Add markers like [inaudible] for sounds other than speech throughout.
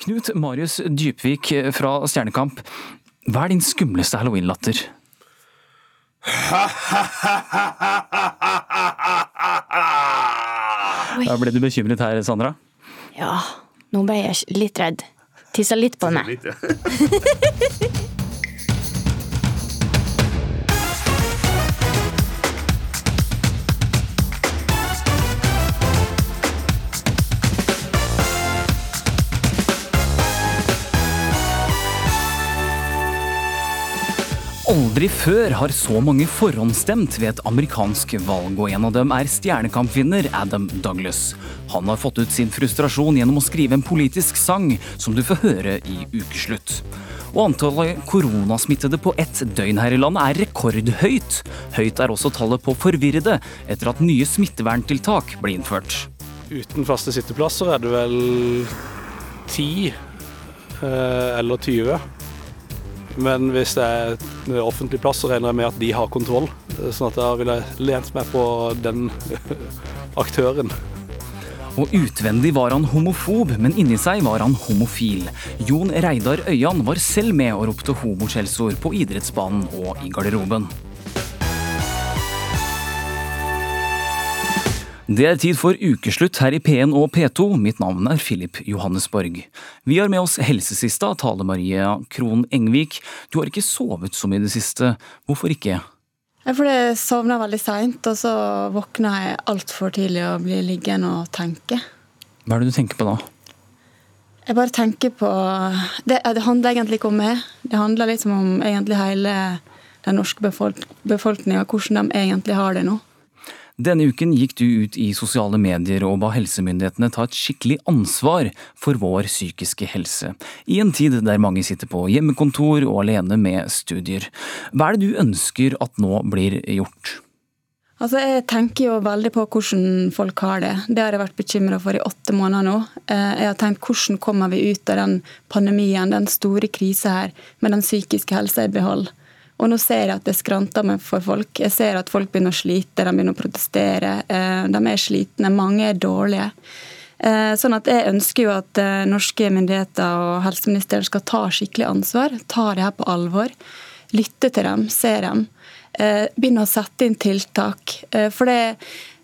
Knut Marius Djupvik fra Stjernekamp, hva er din skumleste halloweenlatter? Da ble du bekymret her, Sandra? Ja, nå ble jeg litt redd. Tissa litt på meg. Litt, ja. [laughs] Aldri før har så mange forhåndsstemt ved et amerikansk valg, og en av dem er stjernekampvinner Adam Douglas. Han har fått ut sin frustrasjon gjennom å skrive en politisk sang, som du får høre i ukeslutt. Og antallet koronasmittede på ett døgn her i landet er rekordhøyt. Høyt er også tallet på forvirrede etter at nye smitteverntiltak ble innført. Uten faste sitteplasser er det vel 10 eh, eller 20. Men hvis det er offentlig plass, så regner jeg med at de har kontroll. Sånn at da ville jeg lent meg på den [laughs] aktøren. Og utvendig var han homofob, men inni seg var han homofil. Jon Reidar Øyan var selv med og ropte homoskjellsord på idrettsbanen og i garderoben. Det er tid for ukeslutt her i P1 og P2. Mitt navn er Philip Johannesborg. Vi har med oss helsesista, Tale Maria Krohn Engvik. Du har ikke sovet så mye i det siste. Hvorfor ikke? Jeg fordi jeg sovna veldig seint, og så våkna jeg altfor tidlig og blir liggende og tenke. Hva er det du tenker på da? Jeg bare tenker på Det, det handler egentlig ikke om meg. Det handler liksom om egentlig hele den norske befolk befolkninga, hvordan de egentlig har det nå. Denne uken gikk du ut i sosiale medier og ba helsemyndighetene ta et skikkelig ansvar for vår psykiske helse, i en tid der mange sitter på hjemmekontor og alene med studier. Hva er det du ønsker at nå blir gjort? Altså, Jeg tenker jo veldig på hvordan folk har det. Det har jeg vært bekymra for i åtte måneder nå. Eh, jeg har tenkt hvordan kommer vi ut av den pandemien, den store krisa her, med den psykiske helsa i behold. Og nå ser jeg at det skranter meg for folk. Jeg ser at folk begynner å slite, de begynner å protestere. Eh, de er slitne, mange er dårlige. Eh, sånn at Jeg ønsker jo at eh, norske myndigheter og helseministeren skal ta skikkelig ansvar. Ta det her på alvor. Lytte til dem, se dem. Begynne å sette inn tiltak. For det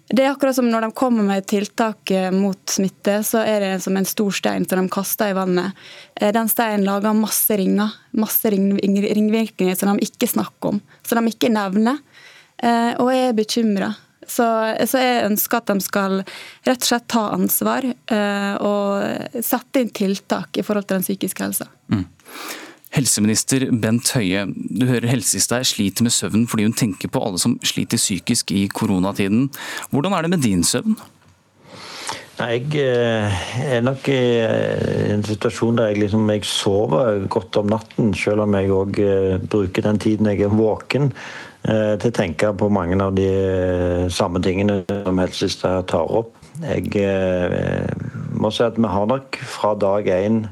det er akkurat som når de kommer med tiltak eh, mot smitte, så er det som en stor stein som de kaster i vannet. Eh, den steinen lager masse ringer, masse ringvirkninger som de ikke snakker om, som de ikke nevner. Eh, og jeg er bekymra. Så, så, jeg ønsker at de skal rett og slett ta ansvar og sette inn tiltak i forhold til den psykiske helsa. Mm. Helseminister Bent Høie, du hører helsesista sliter med søvn fordi hun tenker på alle som sliter psykisk i koronatiden. Hvordan er det med din søvn? Jeg eh, er nok i eh, en situasjon der jeg, liksom, jeg sover godt om natten, selv om jeg òg eh, bruker den tiden jeg er våken til å tenke på mange av de samme tingene som helsesista tar opp. Jeg må si at vi har nok fra dag én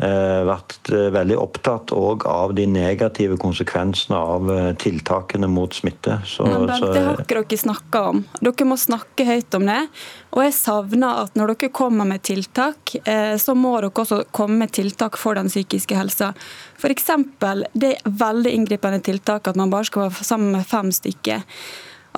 vært eh, veldig opptatt òg av de negative konsekvensene av eh, tiltakene mot smitte. Så, Men Bent, det har ikke dere snakka om. Dere må snakke høyt om det. Og jeg savner at når dere kommer med tiltak, så må dere også komme med tiltak for den psykiske helsa. F.eks. det veldig inngripende tiltaket at man bare skal være sammen med fem stykker.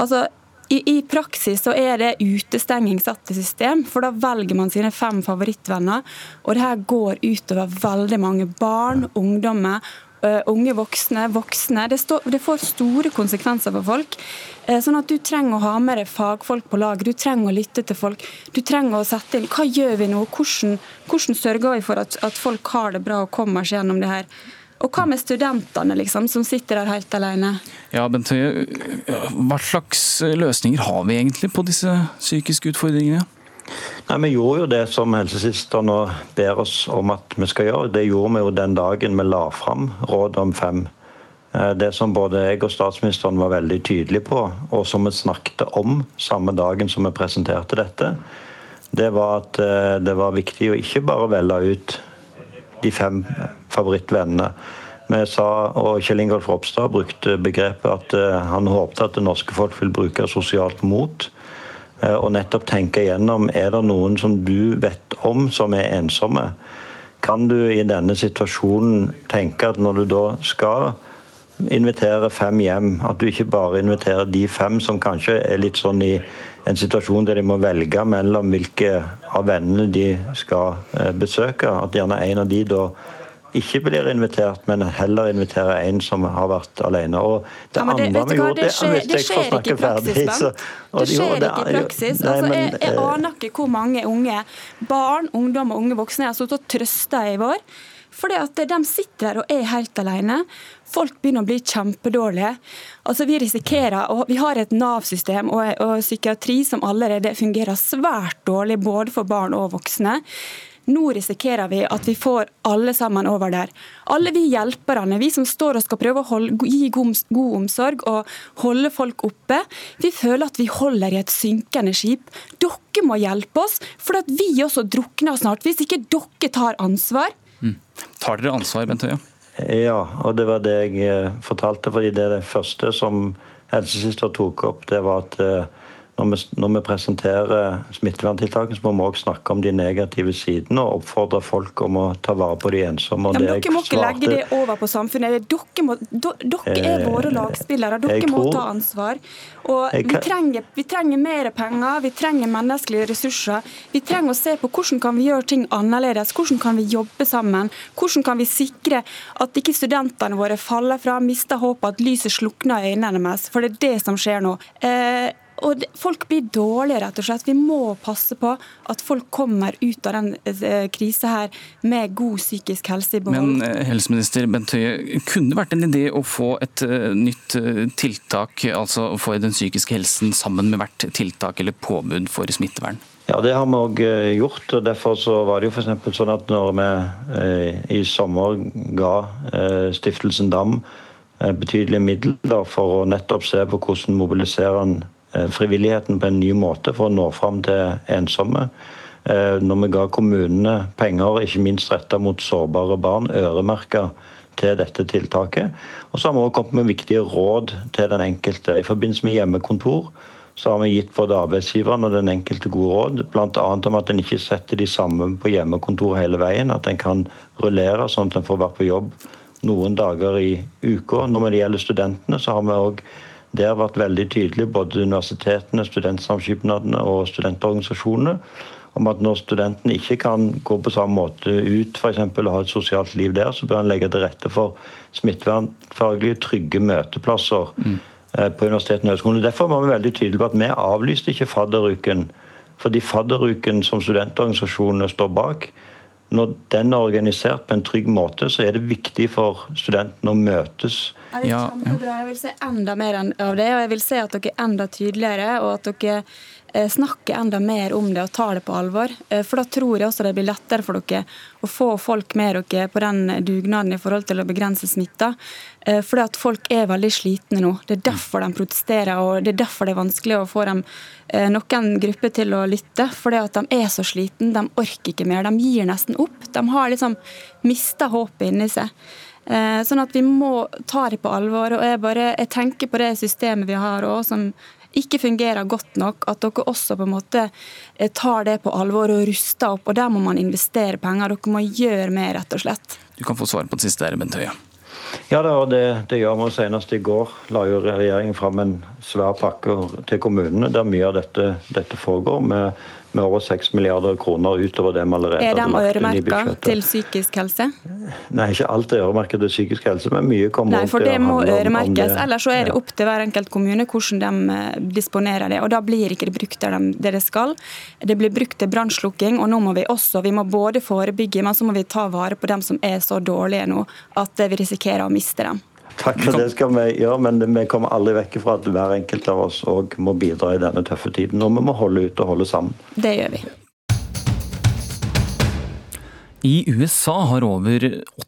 Altså, i, I, praksis så er det utestenging satt i system, for da velger man sine fem favorittvenner. Og det her går utover veldig mange barn, ungdommer, uh, unge voksne, voksne. Det, stå, det, får store konsekvenser for folk. Uh, sånn at du trenger å ha med deg fagfolk på lag, du trenger å lytte til folk. Du trenger å sette inn hva gjør vi nå, hvordan, hvordan sørger vi for at, at folk har det bra og kommer seg gjennom det her. Og hva med studentene, liksom, som sitter der helt alene? Ja, Bent Høie, hva slags løsninger har vi egentlig på disse psykiske utfordringene? Nei, Vi gjorde jo det som helsesøster nå ber oss om at vi skal gjøre. Det gjorde vi jo den dagen vi la fram råd om fem. Eh, det som både jeg og statsministeren var veldig tydelige på, og som vi snakket om samme dagen som vi presenterte dette, det var at eh, det var viktig å ikke bare velge ut de fem favorittvennene. Vi sa, og Kjell Ingolf Ropstad brukte begrepet at eh, han håpte at det norske folk vil bruke sosialt mot. Eh, og nettopp tenke igjennom er det noen som du vet om som er ensomme. kan du i denne situasjonen tenke at når du da skal invitere fem hjem, at du ikke bare inviterer de fem som kanskje er litt sånn i en situasjon der de må velge mellom hvilke av vennene de skal eh, besøke. At gjerne en av de da ikke blir invitert, men heller inviterer en som har vært alene. Og det, ja, det andre vi gjorde, det, skjer, det skjer ikke i praksis, ferdig, Det skjer ikke i praksis. Altså, jeg, jeg eh, aner ikke hvor mange unge barn, ungdom og unge voksne jeg har stått og trøsta i vår. At De sitter der og er helt alene. Folk begynner å bli kjempedårlige. Altså Vi risikerer, og vi har et Nav-system og, og psykiatri som allerede fungerer svært dårlig både for barn og voksne. Nå risikerer vi at vi får alle sammen over der. Alle vi hjelperne, vi som står og skal prøve å holde, gi god, omsorg og holde folk oppe, vi føler at vi holder i et synkende skip. Dere må hjelpe oss, for at vi også drukner snart. Hvis ikke dere tar ansvar. Mm. Tar dere ansvar, Bent Høie? Ja, og det var det jeg eh, fortalte. fordi det, det første som helsesøster tok opp, det var at eh, når vi, når vi presenterer smitteverntiltakene, så må vi også snakke om de negative sidene og oppfordre folk om å ta vare på de ensomme. Ja, dere må ikke legge det over på samfunnet. Dere, må, dere er våre eh, lagspillere. Dere må ta ansvar. Og vi, trenger, vi trenger mer penger, vi trenger menneskelige ressurser. Vi trenger å se på hvordan kan vi gjøre ting annerledes. Hvordan kan vi jobbe sammen? Hvordan kan vi sikre at ikke studentene våre faller fra, mister håpet, at lyset slukner i øynene deres. For det er det som skjer nå. Eh, og Folk blir dårlige, rett og slett. Vi må passe på at folk kommer ut av den eh, krisa her med god psykisk helse i behold. Men eh, helseminister Bent Høie, kunne det vært en idé å få et uh, nytt uh, tiltak altså for den psykiske helsen sammen med hvert tiltak eller påbud for smittevern? Ja, Det har vi òg gjort. og Derfor så var det jo for sånn at når vi eh, i sommer ga eh, Stiftelsen Dam betydelige midler for å nettopp se på hvordan mobiliserer en Eh, frivilligheten på en ny måte for å nå fram til ensomme. Eh, når vi ga kommunene penger, ikke minst retta mot sårbare barn, øremerka til dette tiltaket. Og så har vi også kommet med viktige råd til den enkelte. I forbindelse med hjemmekontor så har vi gitt både arbeidsgiveren og den enkelte gode råd, bl.a. om at en ikke setter de samme på hjemmekontor hele veien. At en kan rullere, sånn at en får vært på jobb noen dager i uka. Når det gjelder studentene, så har vi òg det har vært veldig tydelig, både universitetene, studentsamskipnadene og studentorganisasjonene, om at når studentene ikke kan gå på samme måte ut f.eks. og ha et sosialt liv der, så bør en legge til rette for smittevernfaglige, trygge møteplasser mm. Eh, på universitetene og høyskolene. Derfor var vi veldig tydelige på at vi avlyste ikke fadderuken. Fordi fadderuken som studentorganisasjonene står bak, når den er organisert på en trygg måte, så er det viktig for studentene å møtes. Ja, det er kjempebra. Jeg vil se enda mer av det, og jeg vil se at dere er enda tydeligere. og at dere snakke enda mer om det og ta det på alvor. Eh, for da tror jeg også det blir lettere for dere å få folk med dere på den dugnaden i forhold til å begrense smitta. Fordi for at folk er veldig slitne nå. Det er derfor de protesterer, og det er derfor det er vanskelig å få dem, noen grupper til å lytte. Fordi at de er så slitne, de orker ikke mer. De gir nesten opp. De har liksom mista håpet inni seg. Sånn at vi må ta det på alvor. og Jeg, bare, jeg tenker på det systemet vi har også, som ikke fungerer godt nok, at dere også på en måte eh, tar det på alvor og ruster opp. og Der må man investere penger. Dere må gjøre mer, rett og slett. Du kan få svar på det siste, Bent Høie. Ja, det, det, gjør vi. Senest i går la jo regjeringen fram en svær pakke til kommunene der mye av dette, dette foregår. med med over 6 milliarder kroner utover det vi allerede har lagt inn i budsjettet. Er de øremerka til psykisk helse? Nei, ikke alt er øremerket til psykisk helse, men mye kommer Nei, for det må øremerkes. Ellers så er det opp til hver enkelt kommune hvordan de eh, disponerer det. og Da blir ikke det brukt der det det skal. Det blir brukt til brannslukking, og nå må vi også vi må både forebygge, men så må vi ta vare på dem som er så dårlige nå at vi risikerer å miste dem. Takk for det skal vi gjøre, men vi kommer aldri vekk fra at hver enkelt av oss òg må bidra i denne tøffe tiden. Og vi må holde ut og holde sammen. Det gjør vi. I USA har over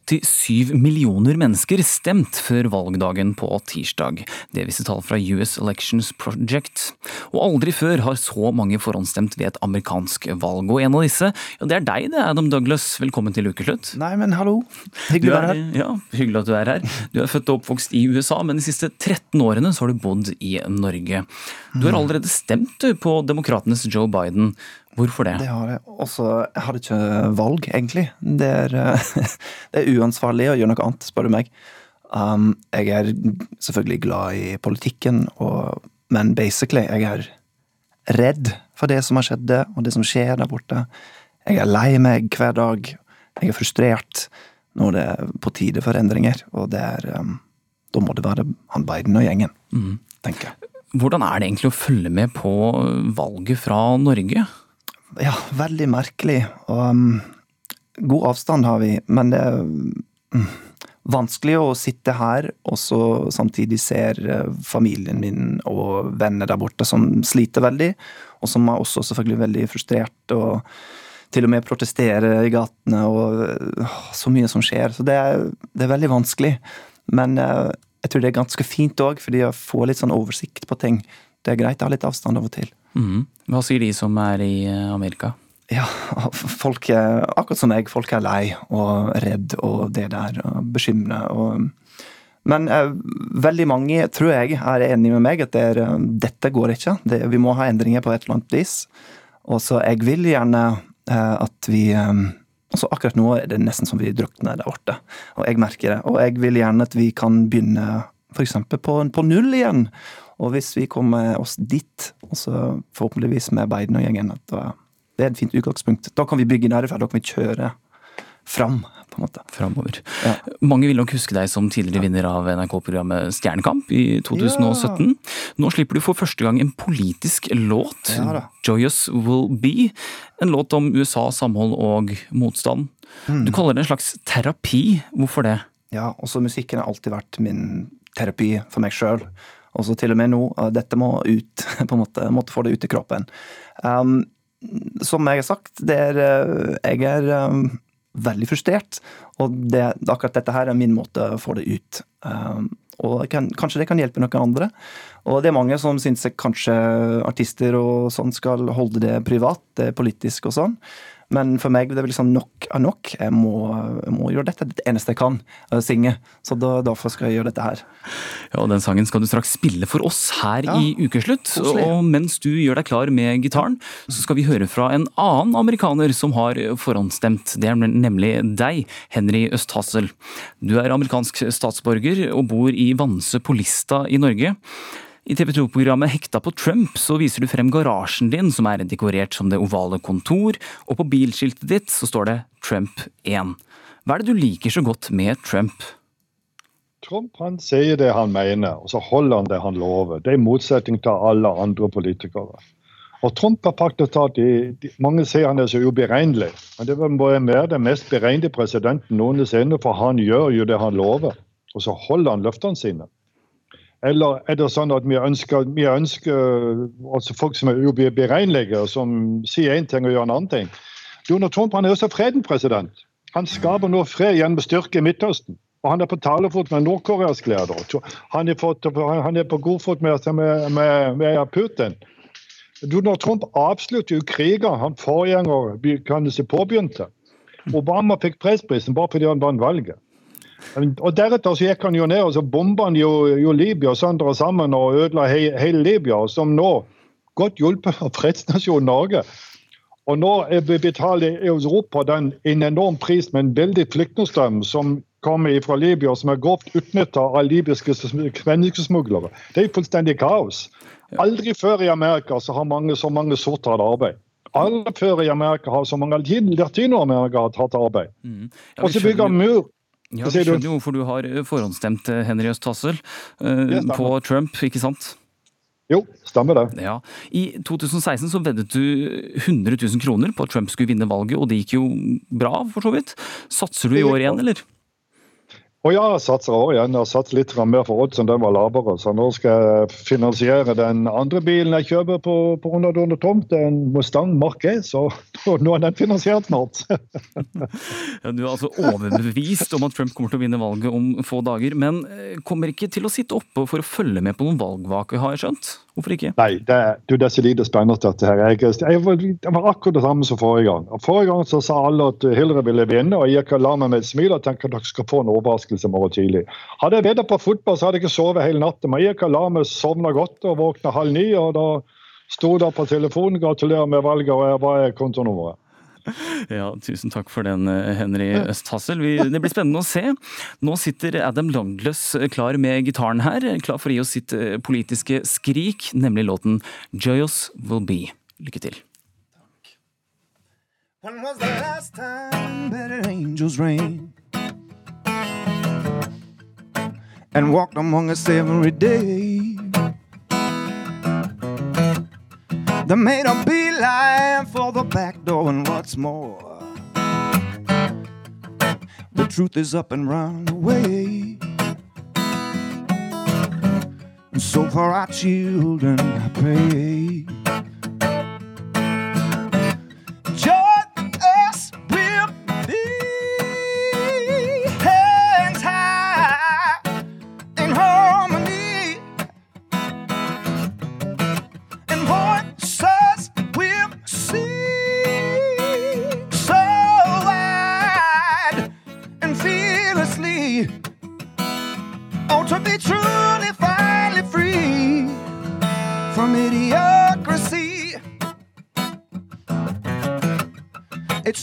87 millioner mennesker stemt før valgdagen på tirsdag. Det viser tall fra US Elections Project. Og aldri før har så mange forhåndsstemt ved et amerikansk valg. Og en av disse, ja det er deg det, Adam Douglas. Velkommen til ukeslutt. Nei, men hallo. Hyggelig å være her. Ja, hyggelig at du er her. Du er født og oppvokst i USA, men de siste 13 årene så har du bodd i Norge. Du har allerede stemt på demokratenes Joe Biden. Hvorfor det? Det har jeg. Også, jeg hadde ikke valg, egentlig. Det er, [laughs] det er uansvarlig å gjøre noe annet, spør du meg. Um, jeg er selvfølgelig glad i politikken, og, men basically, jeg er redd for det som har skjedd, og det som skjer der borte. Jeg er lei meg hver dag. Jeg er frustrert når det er på tide for endringer, og det er um, Da må det være han Biden og gjengen, mm. tenker jeg. Hvordan er det egentlig å følge med på valget fra Norge? Ja, veldig merkelig. Og, um, god avstand har vi, men det er um, vanskelig å sitte her og så samtidig ser uh, familien min og venner der borte som sliter veldig, og som er også selvfølgelig veldig frustrert og til og med protestere i gatene og uh, så mye som skjer. Så det er, det er veldig vanskelig. Men uh, jeg tror det er ganske fint òg, fordi jeg får litt sånn oversikt på ting. Det er greit å ha litt avstand av og til. Mm. Hva sier de som er i eh, Amerika? Ja, folk er akkurat som meg. Folk er lei og redd og det der, og bekymra. Men eh, veldig mange, tror jeg, er enig med meg at det er, eh, dette går ikke. Det, vi må ha endringer på et eller annet vis. Og så jeg vil gjerne eh, at vi eh, Altså Akkurat nå er det nesten som vi drukner der borte, og jeg merker det. Og jeg vil gjerne at vi kan begynne f.eks. På, på null igjen. Og hvis vi kommer oss dit, og så forhåpentligvis med Biden og gjengen, at det er et fint utgangspunkt. Da kan vi bygge derfra, da kan vi kjøre fram på en måte. Framover. Ja. Mange vil nok huske deg som tidligere vinner av NRK-programmet Stjernekamp i 2017. Ja. Nå slipper du for første gang en politisk låt, ja, 'Joyous Will Be'. En låt om USA, samhold og motstand. Mm. Du kaller det en slags terapi. Hvorfor det? Ja, også musikken har alltid vært min terapi for meg sjøl. Og så til og med nå. Dette må ut. [laughs] på en måte, Måtte få det ut i kroppen. Um, som jeg har sagt, er eh, Jeg er um, veldig frustrert. Og det, akkurat dette her er min måte å få det ut. Um, og kan, kanskje det kan hjelpe noen andre. Og det er mange som syns kanskje artister og sånn skal holde det privat, det er politisk og sånn. Men for meg det er liksom nok av nok. Jeg må, jeg må, gjøre dette. Det eneste jeg kan, å synge. Så da, derfor skal jeg gjøre dette her. Ja, og Den sangen skal du straks spille for oss her ja, i Ukeslutt. Koselig. Og mens du gjør deg klar med gitaren, så skal vi høre fra en annen amerikaner som har forhåndsstemt. Det er nemlig deg, Henry Østhassel. Du er amerikansk statsborger og bor i Vanse på Lista i Norge. I TV 2-programmet Hekta på Trump så viser du frem garasjen din, som er dekorert som det ovale kontor, og på bilskiltet ditt så står det Trump 1. Hva er det du liker så godt med Trump? Trump han sier det han mener, og så holder han det han lover. Det er i motsetning til alle andre politikere. Og Trump har de, de, Mange sier han er så uberegnelig, men det må være den mest beregnede presidenten noensinne, for han gjør jo det han lover. Og så holder han løftene sine. Eller er det sånn at vi ønsker, vi ønsker altså folk som er uberegnelige, som sier én ting og gjør en annen ting? Donald Trump han er også freden president. Han skaper nå fred gjennom styrke i Midtøsten. Og han er på talefot med nordkoreansk leder. Han han er på god fot med, med, med, Putin. Donald Trump avslutter jo kriger han forgjenger påbegynte. Obama fikk fredsprisen bare fordi han vant valget. Og Deretter så gikk han jo ned og så bomba han jo, jo Libya sønder og sammen og ødela he, hele Libya, som nå, godt hjulpet av fredsnasjonen Norge, og nå betaler Europa den en enorm pris med en veldig flyktningstrøm som kommer fra Libya, som er grovt utnytta av libyske menneskesmuglere. Det er fullstendig kaos. Aldri før i Amerika så har mange, så mange sorte hatt arbeid. Aldri før i Amerika har så mange latinoamerikere hatt arbeid. Mm. Ja, og så bygger mur ja, Vi skjønner jo hvorfor du har eh, forhåndsstemt eh, Henry Østhassel uh, på Trump, ikke sant? Jo, stemmer det. Ja. I 2016 så veddet du 100 000 kroner på at Trump skulle vinne valget, og det gikk jo bra, for så vidt. Satser du i år igjen, eller? Og ja, jeg satser også igjen. Jeg har satt litt mer for oddsen, den var lavere. Så nå skal jeg finansiere den andre bilen jeg kjøper på, på underdående tomt. En Mustang Mark E, så [laughs] nå er den finansiert snart. [laughs] du er altså overbevist om at Trump kommer til å vinne valget om få dager. Men eh, kommer ikke til å sitte oppe for å følge med på noen valgvake, har jeg skjønt? Hvorfor ikke? Nei, det, du, det er så lite spennende dette her. Jeg, jeg, var, jeg, var, akkurat det samme som forrige gang. Forrige gang så sa alle at Hillary ville vinne, og jeg la meg med et smil og tenkte at dere skal få en overraskelse i morgen tidlig. Hadde jeg veddet på fotball, så hadde jeg ikke sovet hele natta. Men jeg la meg sovna godt og våkna halv ni. og da Sto det på telefonen, gratulerer med valget, og hva er kontonummeret? [laughs] Ja, Tusen takk for den, eh, Henry Østhassel. Det blir spennende å se. Nå sitter Adam Longless klar med gitaren her, klar for å gi oss sitt eh, politiske skrik, nemlig låten 'Joyous Will Be'. Lykke til. When was the last time better angels rain and walked among us every day? They made a beeline for the back door, and what's more, the truth is up and run away. And so for our children, I pray.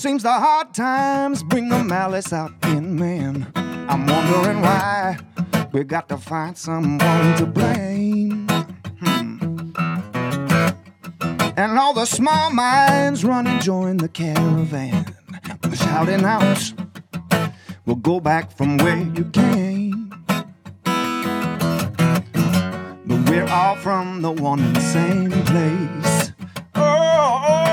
Seems the hard times bring the malice out in man. I'm wondering why we got to find someone to blame. Hmm. And all the small minds run and join the caravan. Shouting out, we'll go back from where you came. But we're all from the one and same place. oh. oh.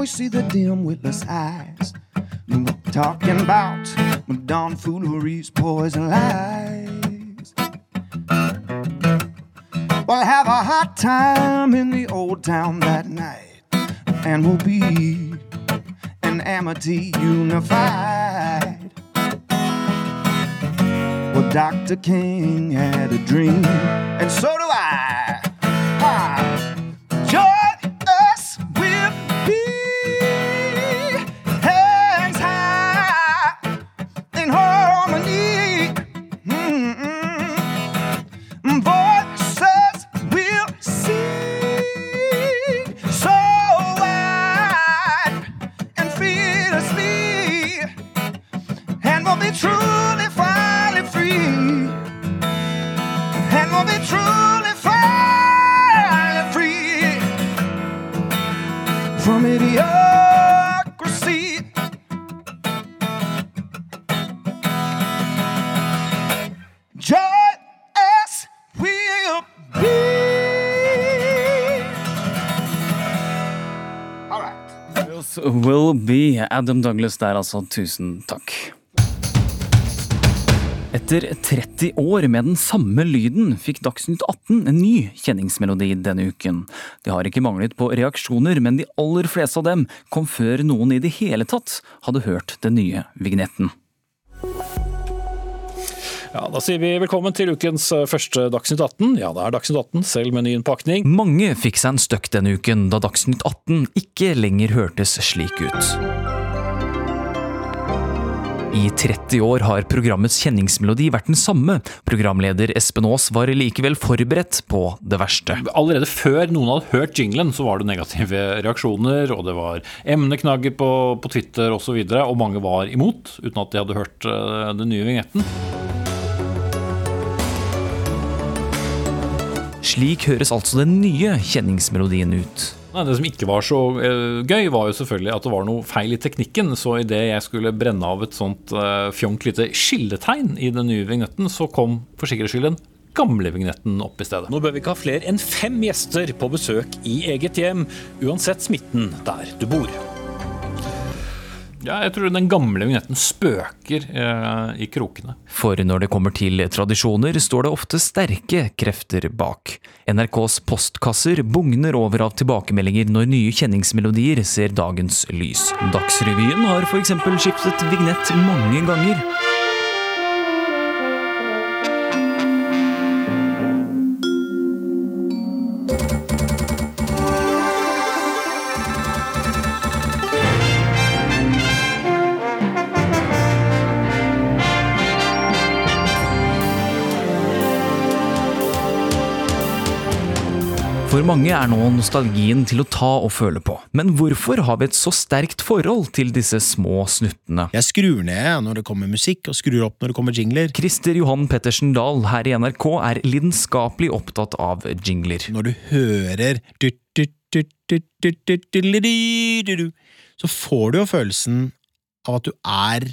We see the dim, witless eyes. We're talking about dawn fooleries, poison lies. We'll have a hot time in the old town that night, and we'll be an amity unified. Well, Dr. King had a dream, and so do I. Adam Douglas der, altså. Tusen takk. Etter 30 år med den samme lyden fikk Dagsnytt 18 en ny kjenningsmelodi denne uken. Det har ikke manglet på reaksjoner, men de aller fleste av dem kom før noen i det hele tatt hadde hørt den nye vignetten. Ja, Da sier vi velkommen til ukens eh, første Dagsnytt 18. Ja, det er Dagsnytt 18, selv med ny innpakning. Mange fikk seg en støkk denne uken, da Dagsnytt 18 ikke lenger hørtes slik ut. I 30 år har programmets kjenningsmelodi vært den samme. Programleder Espen Aas var likevel forberedt på det verste. Allerede før noen hadde hørt jinglen, så var det negative reaksjoner, og det var emneknagger på, på Twitter osv., og, så videre, og mange var imot, uten at de hadde hørt uh, den nye vignetten. Slik høres altså den nye kjenningsmelodien ut. Nei, det som ikke var så uh, gøy, var jo selvfølgelig at det var noe feil i teknikken. Så idet jeg skulle brenne av et sånt uh, fjongt lite skilletegn i den nye vignetten, så kom for sikkerhets skyld den gamle vignetten opp i stedet. Nå bør vi ikke ha flere enn fem gjester på besøk i eget hjem, uansett smitten der du bor. Ja, jeg tror den gamle vignetten spøker eh, i krokene. For når det kommer til tradisjoner, står det ofte sterke krefter bak. NRKs postkasser bugner over av tilbakemeldinger når nye kjenningsmelodier ser dagens lys. Dagsrevyen har f.eks. skiftet vignett mange ganger. mange er nå nostalgien til å ta og føle på. Men hvorfor har vi et så sterkt forhold til disse små snuttene? Jeg skrur ned når det kommer musikk, og skrur opp når det kommer jingler. Christer Johan Pettersen Dahl her i NRK er lidenskapelig opptatt av jingler. Når du hører så får du jo følelsen av at du er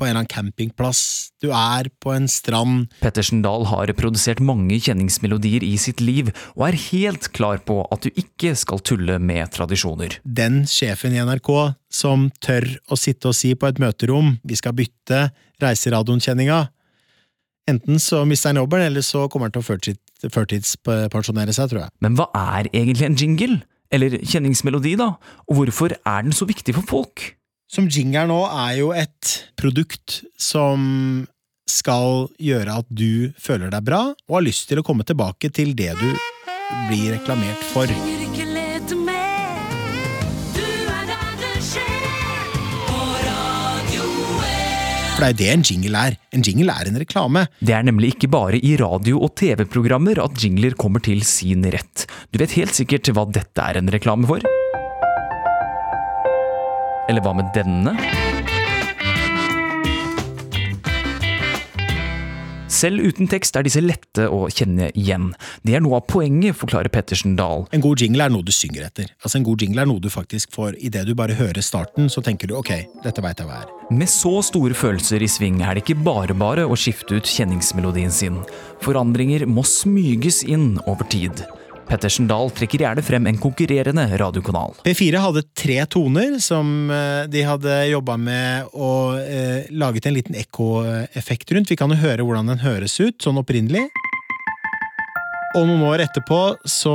på en eller annen campingplass. Du er på en strand. Pettersen Dahl har produsert mange kjenningsmelodier i sitt liv, og er helt klar på at du ikke skal tulle med tradisjoner. Den sjefen i NRK som tør å sitte og si på et møterom vi skal bytte reiseradioen-kjenninga. Enten så mister han jobben, eller så kommer han til å førtids- førtidspensjonere seg, tror jeg. Men hva er egentlig en jingle? Eller kjenningsmelodi, da? Og hvorfor er den så viktig for folk? Som jingle nå er jo et produkt som skal gjøre at du føler deg bra, og har lyst til å komme tilbake til det du blir reklamert for. For det er jo det en jingle er. En jingle er en reklame. Det er nemlig ikke bare i radio- og TV-programmer at jingler kommer til sin rett. Du vet helt sikkert hva dette er en reklame for? Eller hva med denne? Selv uten tekst er disse lette å kjenne igjen. Det er noe av poenget, forklarer Pettersen Dahl. En god jingle er noe du synger etter. Altså En god jingle er noe du faktisk får Idet du bare hører starten, så tenker du ok, dette veit jeg hva er. Med så store følelser i sving er det ikke bare bare å skifte ut kjenningsmelodien sin. Forandringer må smyges inn over tid. Pettersen Dahl trekker gjerne frem en konkurrerende radiokanal. P4 hadde tre toner som eh, de hadde jobba med og eh, laget en liten ekkoeffekt rundt. Vi kan jo høre hvordan den høres ut, sånn opprinnelig. Og noen år etterpå så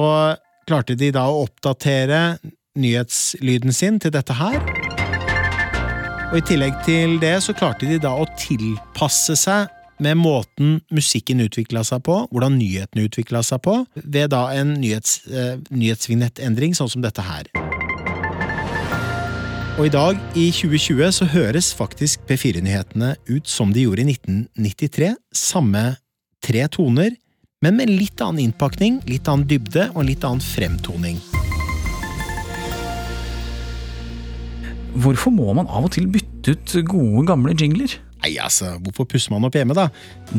klarte de da å oppdatere nyhetslyden sin til dette her. Og i tillegg til det så klarte de da å tilpasse seg med måten musikken utvikla seg på, hvordan nyhetene utvikla seg på, ved da en nyhets, eh, nyhetsvignettendring sånn som dette her. Og i dag, i 2020, så høres faktisk P4-nyhetene ut som de gjorde i 1993. Samme tre toner, men med litt annen innpakning, litt annen dybde og en litt annen fremtoning. Hvorfor må man av og til bytte ut gode, gamle jingler? Nei, altså, hvorfor pusser man opp hjemme, da?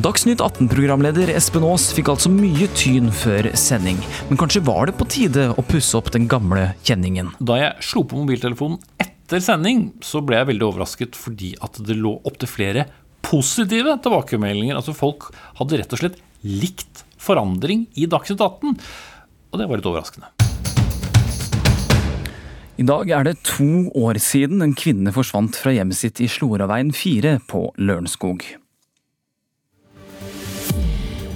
Dagsnytt 18-programleder Espen Aas fikk altså mye tyn før sending, men kanskje var det på tide å pusse opp den gamle kjenningen? Da jeg slo på mobiltelefonen etter sending, så ble jeg veldig overrasket fordi at det lå opptil flere positive tilbakemeldinger. Altså folk hadde rett og slett likt forandring i Dagsnytt 18. Og det var litt overraskende. I dag er det to år siden en kvinne forsvant fra hjemmet sitt i Sloraveien 4 på Lørenskog.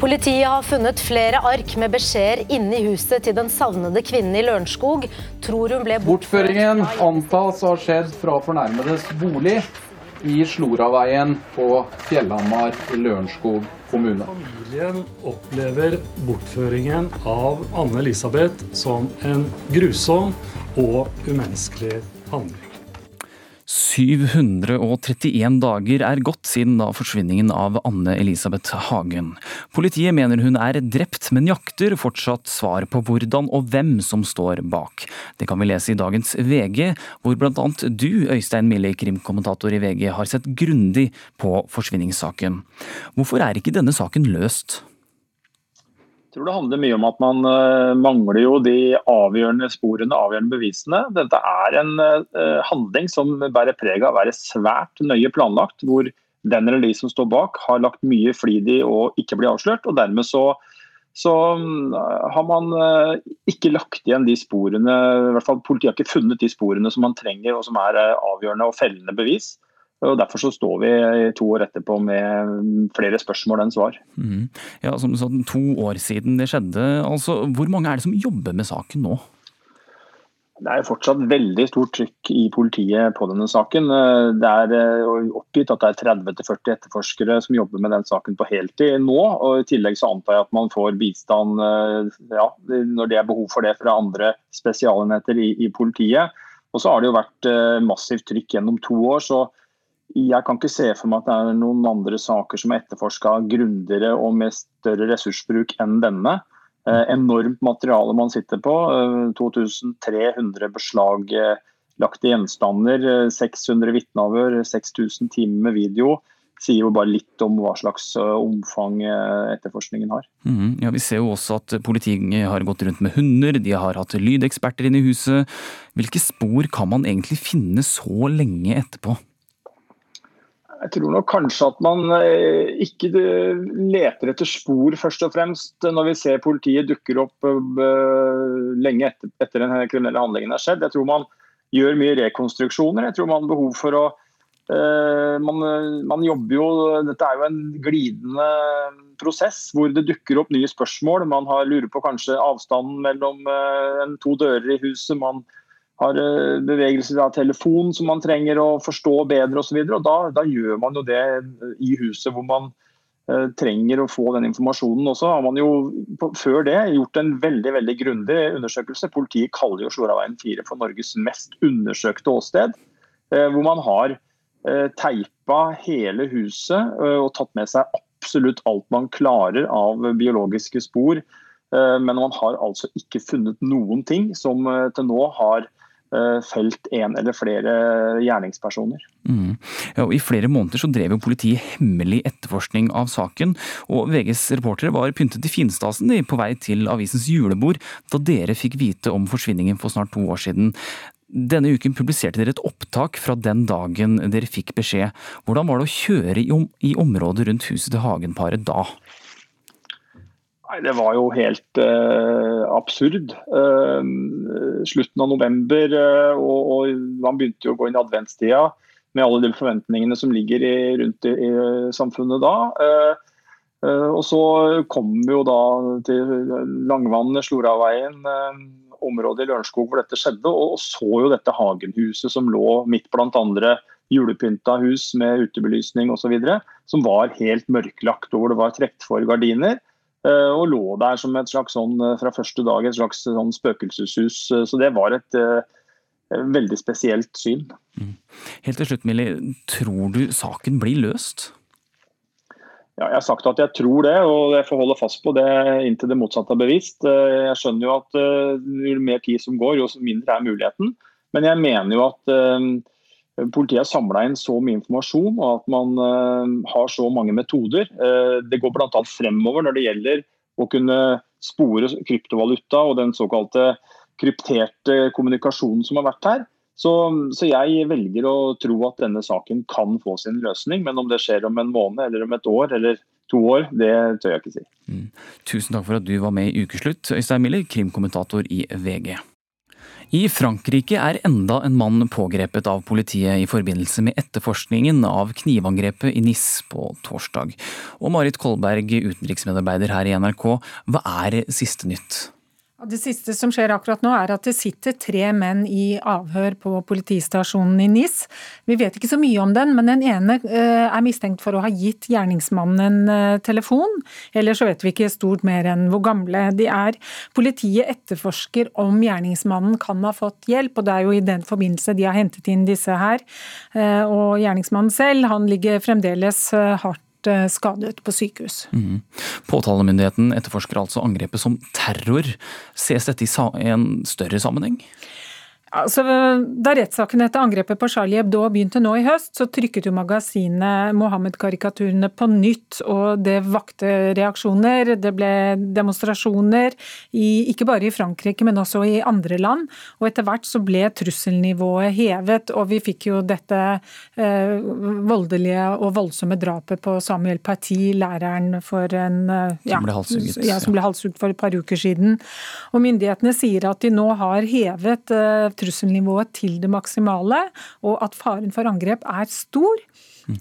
Politiet har funnet flere ark med beskjeder inne i huset til den savnede kvinnen i Lørenskog. Tror hun ble Bortføringen antas å ha skjedd fra fornærmedes bolig i Sloraveien på Fjellhamar i Lørenskog kommune. Familien opplever bortføringen av Anne Elisabeth som en grusom og umenneskelig handling. 731 dager er gått siden da forsvinningen av Anne Elisabeth Hagen. Politiet mener hun er drept, men jakter fortsatt svar på hvordan og hvem som står bak. Det kan vi lese i dagens VG, hvor annet du, Øystein Mille, krimkommentator i VG, har sett grundig på forsvinningssaken. Hvorfor er ikke denne saken løst? Jeg tror det handler mye om at man uh, mangler jo de avgjørende sporene, avgjørende bevisene. Dette er en uh, handling som bærer preg av å være svært nøye planlagt, hvor den eller de som står bak har lagt mye flid i å ikke bli avslørt. og Dermed så, så mm, har man eh, ikke lagt igjen de sporene i hvert fall Politiet har ikke funnet de sporene som man trenger og som er eh, avgjørende og fellende bevis. Og Derfor så står vi to år etterpå med flere spørsmål enn svar. Mm. Ja, som du sa, To år siden det skjedde. altså Hvor mange er det som jobber med saken nå? Det er fortsatt veldig stort trykk i politiet på denne saken. Det er eh, oppgitt at det er 30-40 etterforskere som jobber med den saken på heltid nå. og I tillegg så antar jeg at man får bistand eh, ja, når det er behov for det fra andre spesialenheter i, i politiet. Og så har det jo vært eh, massivt trykk gjennom to år. så jeg kan ikke se for meg at det er noen andre saker som er etterforska grundigere og med større ressursbruk enn denne. Eh, enormt materiale man sitter på. 2300 eh, beslaglagte gjenstander, 600 eh, vitneavhør, 6000 timer med video. Sier jo bare litt om hva slags omfang etterforskningen har. Mm, ja, Vi ser jo også at politiet har gått rundt med hunder, de har hatt lydeksperter inne i huset. Hvilke spor kan man egentlig finne så lenge etterpå? Jeg tror nok kanskje at man eh, ikke eh, leter etter spor først og fremst når vi ser politiet dukker opp eh, lenge etter, etter den kriminelle handlingen har skjedd. Jeg tror man gjør mye rekonstruksjoner. Jeg tror man har behov for å man, man, jobber jo, Dette er jo en glidende prosess hvor det dukker opp nye spørsmål. Man har, lurer på kanskje avstanden mellom to dører i huset. man har eh, bevegelser av telefon som man trenger å forstå bedre osv. Da, da gjør man jo det i huset hvor man uh, trenger å få den informasjonen. også har man jo før det gjort en veldig veldig grundig undersøkelse. Politiet kaller jo Sloraveien 4 for Norges mest undersøkte åsted. Uh, hvor man har uh, teipa hele huset og tatt med seg absolutt alt man klarer av biologiske spor. Men man har altså ikke funnet noen ting som til nå har Eh, felt en eller flere gjerningspersoner. Mm. Ja, I flere måneder så drev jo politiet hemmelig etterforskning av saken, og VGs reportere var pyntet i finstasen de på vei til avisens julebord da dere fikk vite om forsvinningen for snart to år siden. Denne uken publiserte dere et opptak fra den dagen dere fikk beskjed. Hvordan var det å kjøre i, om i området rundt huset til Hagenparet da? Nei, Det var jo helt uh, absurd. Uh, slutten av november, uh, og, og, man begynte jo å gå inn i adventstida med alle de forventningene som ligger i, rundt i, i, samfunnet da. og så kom vi jo da til Langvannet, Sloraveien, området i Lørenskog hvor dette skjedde, og, og, så jo dette Hagenhuset som lå midt blant andre julepynta hus med utebelysning osv., som var helt mørklagt, og hvor det var trukket for gardiner. Eh, og lå der som et slags sånn, eh, fra første dag et slags sånn spøkelseshus. Eh, så det var et veldig spesielt syn. Mm. Helt til slutt, Millie. Tror du saken blir løst? Ja, jeg har sagt at jeg tror det, og jeg får holde fast på det inntil det motsatte er bevist. Jeg skjønner jo at jo mer tid som går, jo mindre er muligheten. Men jeg mener jo at Politiet har samla inn så mye informasjon og at man uh, har så mange metoder. Uh, det går bl.a. fremover når det gjelder å kunne spore kryptovaluta og den såkalte krypterte kommunikasjonen som har vært her. Så, så, jeg velger å tro at denne saken kan få sin løsning. Men om det skjer om en måned eller om et år eller to år, det tør jeg ikke si. Mm. Tusen takk for at du var med i Ukeslutt, Øystein Miller, krimkommentator i VG. I Frankrike er enda en mann pågrepet av politiet i forbindelse med etterforskningen av knivangrepet i Nis på torsdag. Og Marit Kolberg, utenriksmedarbeider her i NRK, hva er siste nytt? Det siste som skjer akkurat nå, er at det sitter tre menn i avhør på politistasjonen i NIS. Vi vet ikke så mye om den, men den ene eh, er mistenkt for å ha gitt gjerningsmannen en eh, telefon. Eller så vet vi ikke stort mer enn hvor gamle de er. Politiet etterforsker om gjerningsmannen kan ha fått hjelp, og det er jo i den forbindelse de har hentet inn disse her. Eh, og gjerningsmannen selv, han ligger fremdeles hardt skadet på sykehus. Mm. Påtalemyndigheten etterforsker altså angrepet som terror. Ses dette i en større sammenheng? Altså, da rettssaken etter angrepet på Charlie Hebdo begynte nå i høst, så trykket jo magasinet Mohammed-karikaturene på nytt, og det vakte reaksjoner. Det ble demonstrasjoner, i, ikke bare i Frankrike, men også i andre land. Og etter hvert så ble trusselnivået hevet, og vi fikk jo dette eh, voldelige og voldsomme drapet på Samuel Paty, læreren for en eh, ja, Som ble halshugget. Ja, halshugget for et par uker siden. Og myndighetene sier at de nå har hevet eh, trusselnivået til det maksimale, og at faren for angrep er stor.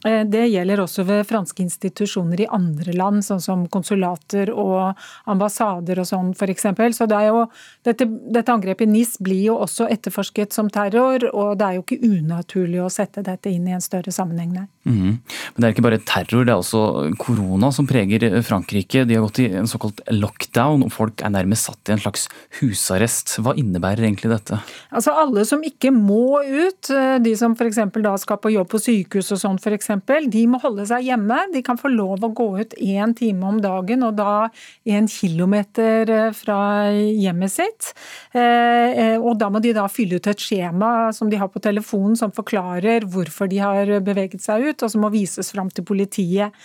Eh, det gjelder også ved franske institusjoner i andre land, sånn som konsulater og ambassader og sånn f.eks. Så det jo, dette, dette, angrepet i NIS blir jo også etterforsket som terror, og det er jo ikke unaturlig å sette dette inn i en større sammenheng der. Mm. Men det er ikke bare terror, det er også korona som preger Frankrike. De har gått i en såkalt lockdown, og folk er nærmest satt i en slags husarrest. Hva innebærer egentlig dette? Altså Alle som ikke må ut, eh, de som f.eks. da skal på jobb på sykehus og sånn f.eks., de må holde seg hjemme. De kan få lov å gå ut én time om dagen, og da en kilometer eh, fra hjemmet sitt. Eh, og da må de da fylle ut et skjema som de har på telefonen som forklarer hvorfor de har beveget seg ut, og som må vises fram til politiet.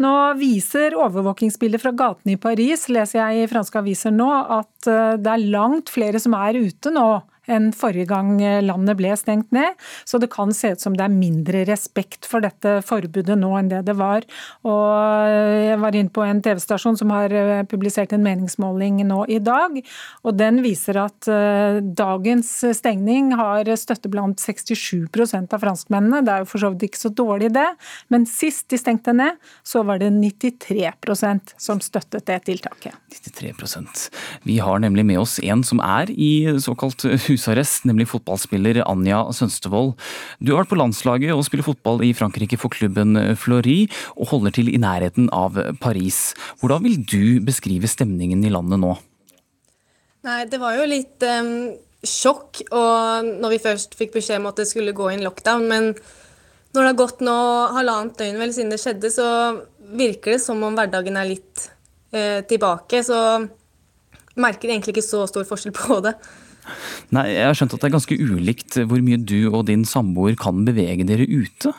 Nå viser overvåkingsbilder fra gatene i Paris, leser jeg i franske aviser nå, at eh, det er langt flere som er ute nå enn forrige gang landet ble stengt ned. Så det kan se ut som det er mindre respekt for dette forbudet nå enn det det var. Og jeg var inne på en TV-stasjon som har eh, publisert en meningsmåling nå i dag, og den viser at eh, dagens stengning har støtte blant 67% av franskmennene. Det er jo for så vidt ikke så dårlig det, men sist de stengte ned, så var det 93% som støttet det tiltaket. 93% Vi har nemlig med oss en som er i såkalt hus husarrest, nemlig fotballspiller Anja Sønstevold. Du har vært på landslaget og spiller fotball i Frankrike for klubben Fleury, og holder til i nærheten av Paris. Hvordan vil du beskrive stemningen i landet nå? Nei, det var jo litt um, sjokk og når vi først fikk beskjed om at det skulle gå inn lockdown. Men når det har gått nå halvannet døgn vel siden det skjedde, så virker det som om hverdagen er litt uh, tilbake. Så merker jeg egentlig ikke så stor forskjell på det. Nei, Jeg har skjønt at det er ganske ulikt hvor mye du og din samboer kan bevege dere ute?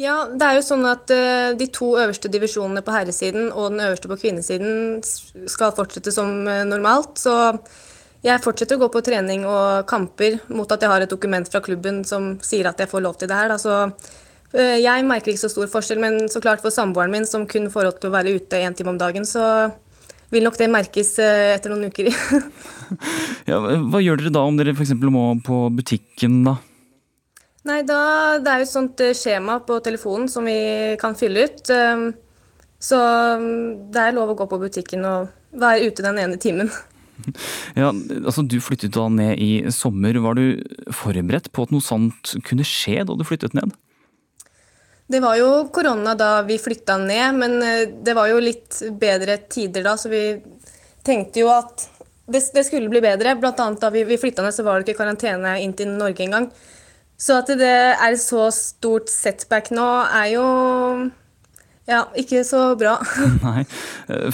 Ja, det er jo sånn at uh, de to øverste divisjonene på herresiden og den øverste på kvinnesiden skal fortsette som uh, normalt. Så jeg fortsetter å gå på trening og kamper mot at jeg har et dokument fra klubben som sier at jeg får lov til det her. Så uh, jeg merker ikke så stor forskjell, men så klart for samboeren min som kun får lov til å være ute én time om dagen, så vil nok det merkes etter noen uker. [laughs] ja, hva gjør dere da om dere f.eks. må på butikken, da? Nei, da, Det er jo et sånt eh, skjema på telefonen som vi kan fylle ut. Ehm, så mm, det er lov å gå på butikken og være ute den ene timen. [laughs] Ja, altså Du flyttet da ned i sommer. Var du forberedt på at noe sånt kunne skje da du flyttet ned? Det var jo korona da vi flytta ned, men eh, det var jo litt bedre tider da, så vi tenkte jo at det, det skulle bli bedre. Blant annet da vi, vi flytta ned, så var det ikke karantene inn til Norge engang. Så at det er så stort setback nå, er jo ja, ikke så bra. [laughs] Nei.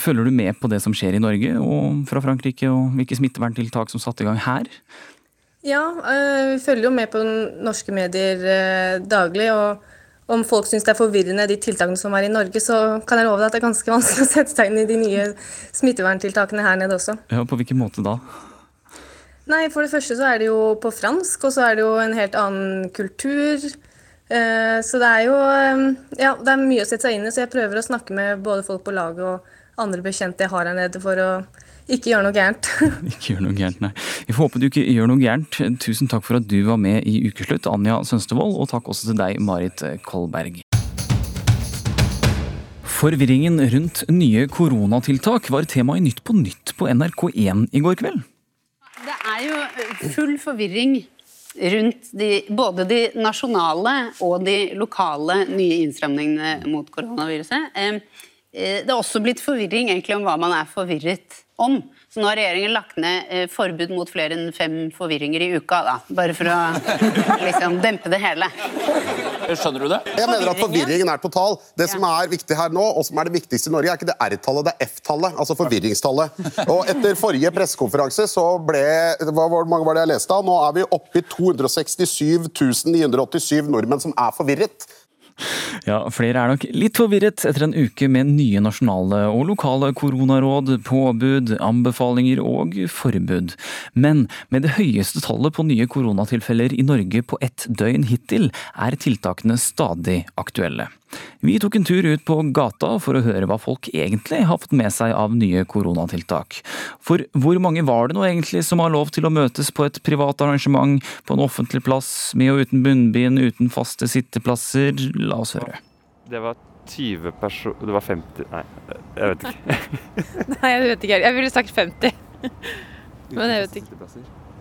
Følger du med på det som skjer i Norge og fra Frankrike, og hvilke smitteverntiltak som satte i gang her? Ja, eh, vi følger jo med på norske medier eh, daglig. og om folk syns det er forvirrende, de tiltakene som er i Norge, så kan jeg love deg at det er ganske [laughs] vanskelig å sette seg inn i de nye smitteverntiltakene her nede også. Ja, På hvilken måte da? Nei, For det første så er det jo på fransk, og så er det jo en helt annen kultur. Eh, så det er jo eh, ja, det er mye å sette seg inn i, så jeg prøver å snakke med både folk på laget og andre bekjente jeg har her nede, for å ikke gjør noe gærent. [laughs] ikke gjør noe gærent, nei. Vi får håpe du ikke gjør noe gærent. Tusen takk for at du var med i Ukeslutt, Anja Sønstevold, og takk også til deg, Marit Kolberg. Forvirringen rundt nye koronatiltak var tema i Nytt på Nytt på NRK1 i går kveld. Det er jo full forvirring rundt de, både de nasjonale og de lokale nye innstramningene mot koronaviruset. Eh, det er også blitt forvirring egentlig om hva man er forvirret om. Så nå har regjeringen lagt ned eh, forbud mot flere enn fem forvirringer i uka, da. Bare for å [laughs] liksom dempe det hele. Skjønner du det? Jeg mener at forvirringen er total. Det som er viktig her nå, og som er det viktigste i Norge, er ikke det R-tallet, det er F-tallet. Altså forvirringstallet. Og etter forrige pressekonferanse så ble Hvor mange var det jeg leste av? Nå er vi oppe i 267 987 nordmenn som er forvirret. Ja, flere er nok litt forvirret etter en uke med nye nasjonale og lokale koronaråd, påbud, anbefalinger og forbud. Men med det høyeste tallet på nye koronatilfeller i Norge på ett døgn hittil, er tiltakene stadig aktuelle. Vi tok en tur ut på gata for å høre hva folk egentlig har fått med seg av nye koronatiltak. For hvor mange var det nå egentlig som har lov til å møtes på et privat arrangement, på en offentlig plass, med og uten bunnbind, uten faste sitteplasser? La oss høre. Det var 20 personer Det var 50 Nei, jeg vet ikke. [laughs] Nei, jeg vet ikke. Jeg ville sagt 50. [laughs] Men jeg vet ikke.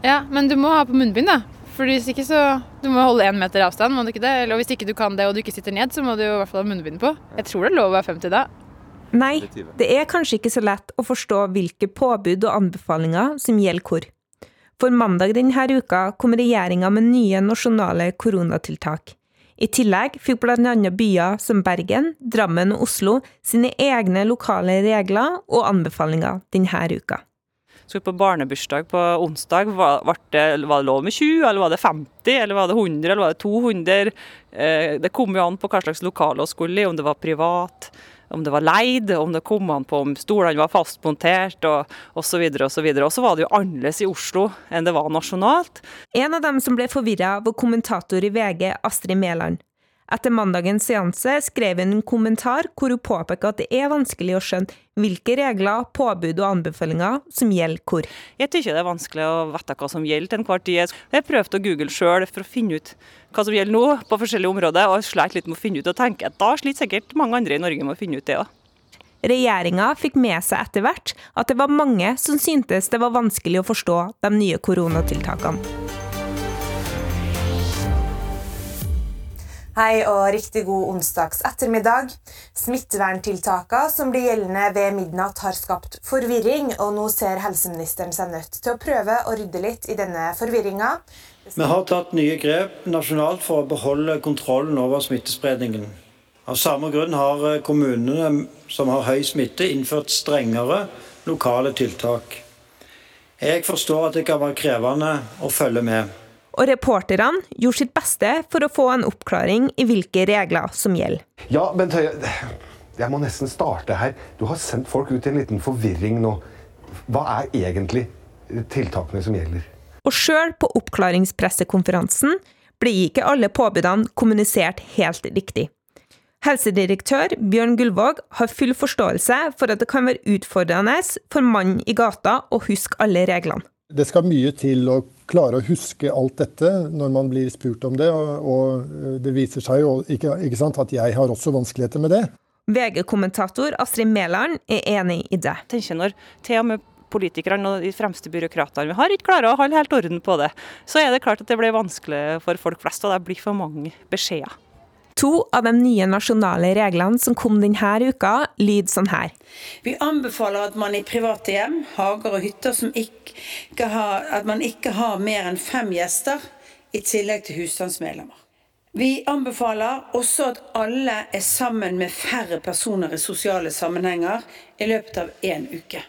Ja, men du må ha på munnbind, da. For hvis ikke så Du må holde én meter avstand, må du ikke det? Eller hvis ikke du kan det og du ikke sitter ned, så må du i hvert fall ha munnbind på. Jeg tror det er lov å være 50 da. Nei, det er kanskje ikke så lett å forstå hvilke påbud og anbefalinger som gjelder hvor. For mandag denne uka kom regjeringa med nye nasjonale koronatiltak. I tillegg fikk bl.a. byer som Bergen, Drammen og Oslo sine egne lokale regler og anbefalinger denne uka. Skulle på barnebursdag på onsdag. Var, det, var det lov med 20, eller var det 50, eller var det 100, eller var det 200? Eh, det kom jo an på hva slags lokale vi skulle i, om det var privat om det var leid, om det kom an på om stolene var fastmontert og osv. videre, Og så var det jo annerledes i Oslo enn det var nasjonalt. En av dem som ble forvirra, var kommentator i VG, Astrid Mæland. Etter mandagens seanse skrev hun en kommentar hvor hun påpeker at det er vanskelig å skjønne hvilke regler, påbud og anbefalinger som gjelder hvor. Jeg syns det er vanskelig å vite hva som gjelder til enhver tid. Jeg prøvde å google sjøl for å finne ut hva som gjelder nå på forskjellige områder, og slet litt med å finne ut og tenke at da sliter sikkert mange andre i Norge med å finne ut det òg. Regjeringa fikk med seg etter hvert at det var mange som syntes det var vanskelig å forstå de nye koronatiltakene. Hei og riktig god onsdags ettermiddag. Smitteverntiltakene som blir gjeldende ved midnatt har skapt forvirring, og nå ser helseministeren seg nødt til å prøve å rydde litt i denne forvirringa. Vi har tatt nye grep nasjonalt for å beholde kontrollen over smittespredningen. Av samme grunn har kommunene som har høy smitte, innført strengere lokale tiltak. Jeg forstår at det kan være krevende å følge med og reporterne gjorde sitt beste for å få en oppklaring i hvilke regler som gjelder. Ja, Bent Høie, jeg må nesten starte her. Du har sendt folk ut i en liten forvirring nå. Hva er egentlig tiltakene som gjelder? Og sjøl på oppklaringspressekonferansen ble ikke alle påbudene kommunisert helt riktig. Helsedirektør Bjørn Gullvåg har full forståelse for at det kan være utfordrende for mannen i gata å huske alle reglene. Det skal mye til å klare å huske alt dette når man blir spurt om det. Og det viser seg jo ikke, ikke sant, at jeg har også vanskeligheter med det. VG-kommentator Astrid Mæland er enig i det. Jeg tenker når til og med politikerne og de fremste byråkratene vi har, ikke klarer å holde helt orden på det, så er det klart at det blir vanskelig for folk flest, og det blir for mange beskjeder. To av de nye nasjonale reglene som kom denne uka, lyder sånn her. Vi anbefaler at man i private hjem, hager og hytter som ikke har, at man ikke har mer enn fem gjester, i tillegg til husstandsmedlemmer. Vi anbefaler også at alle er sammen med færre personer i sosiale sammenhenger i løpet av én uke.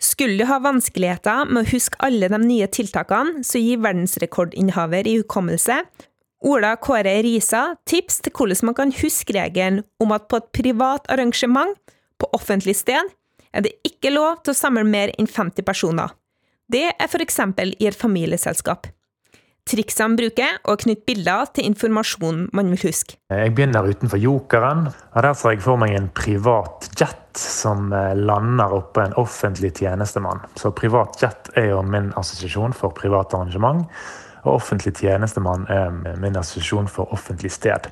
Skulle du ha vanskeligheter med å huske alle de nye tiltakene, så gir verdensrekordinnehaver i hukommelse Ola Kåre Risa tips til hvordan man kan huske regelen om at på et privat arrangement på offentlig sted er det ikke lov til å samle mer enn 50 personer. Det er f.eks. i et familieselskap. Triksene bruker å knytte bilder til informasjonen man vil huske. Jeg begynner utenfor Jokeren. Der får jeg for meg en privat jet som eh, lander oppå en offentlig tjenestemann. Så privat jet er jo min assosiasjon for privat arrangement. Og offentlig tjenestemann er min assosiasjon for offentlig sted.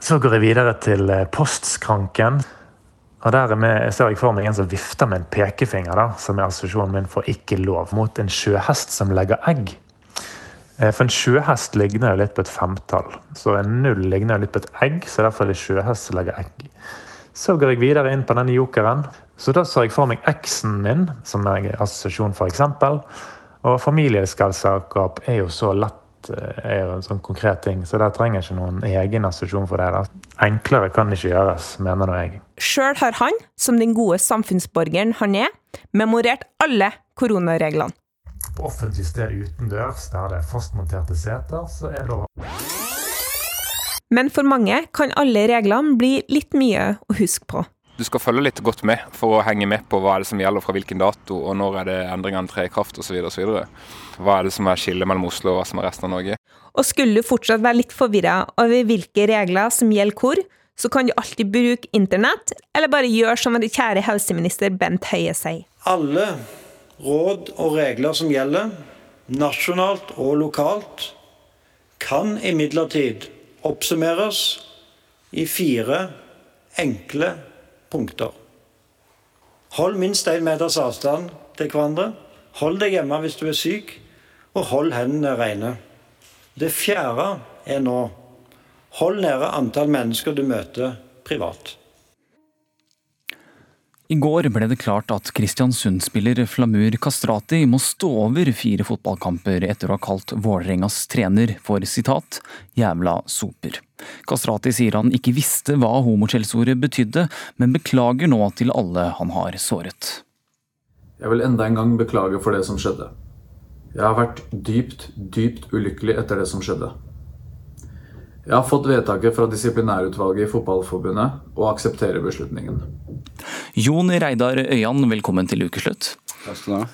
Så går jeg videre til eh, postskranken. Og Der ser jeg for meg en som vifter med en pekefinger, da, som er assosiasjonen min for ikke lov, mot en sjøhest som legger egg. Eh, for en sjøhest ligner jo litt på et femtall. Så en null ligner jo litt på et egg, så derfor er det sjøhest som legger egg. Så går jeg videre inn på denne jokeren. Så da så jeg for meg eksen min som er assosiasjon, f.eks. Og familieskapskap er jo så lett eh, er jo en sånn konkret ting, så der trenger jeg ikke noen egen assosiasjon for det. Da. Enklere kan det ikke gjøres, mener nå jeg. Sjøl har han, som den gode samfunnsborgeren han er, memorert alle koronareglene. På offentlig sted utendørs, der det er fastmonterte seter, så er det lov Men for mange kan alle reglene bli litt mye å huske på. Du skal følge litt godt med for å henge med på hva er det som gjelder fra hvilken dato, og når er det endringene trer i kraft osv. osv. Hva er det som er skillet mellom Oslo og hva som er resten av Norge. Og skulle du fortsatt være litt forvirra over hvilke regler som gjelder hvor, så kan du alltid bruke internett, eller bare gjøre som vår kjære helseminister Bent Høie sier. Alle råd og regler som gjelder, nasjonalt og lokalt, kan imidlertid oppsummeres i fire enkle punkter. Hold minst én meters avstand til hverandre. Hold deg hjemme hvis du er syk, og hold hendene rene. Det fjerde er nå hold nede antall mennesker du møter privat. I går ble det klart at Kristiansund-spiller Flamur Kastrati må stå over fire fotballkamper etter å ha kalt Vålerengas trener for sitat 'jævla soper'. Kastrati sier han ikke visste hva homoskjellsordet betydde, men beklager nå til alle han har såret. Jeg vil enda en gang beklage for det som skjedde. Jeg har vært dypt, dypt ulykkelig etter det som skjedde. Jeg har fått vedtaket fra disiplinærutvalget i Fotballforbundet og aksepterer beslutningen. Jon Reidar Øyan, velkommen til ukeslutt. Takk skal du ha.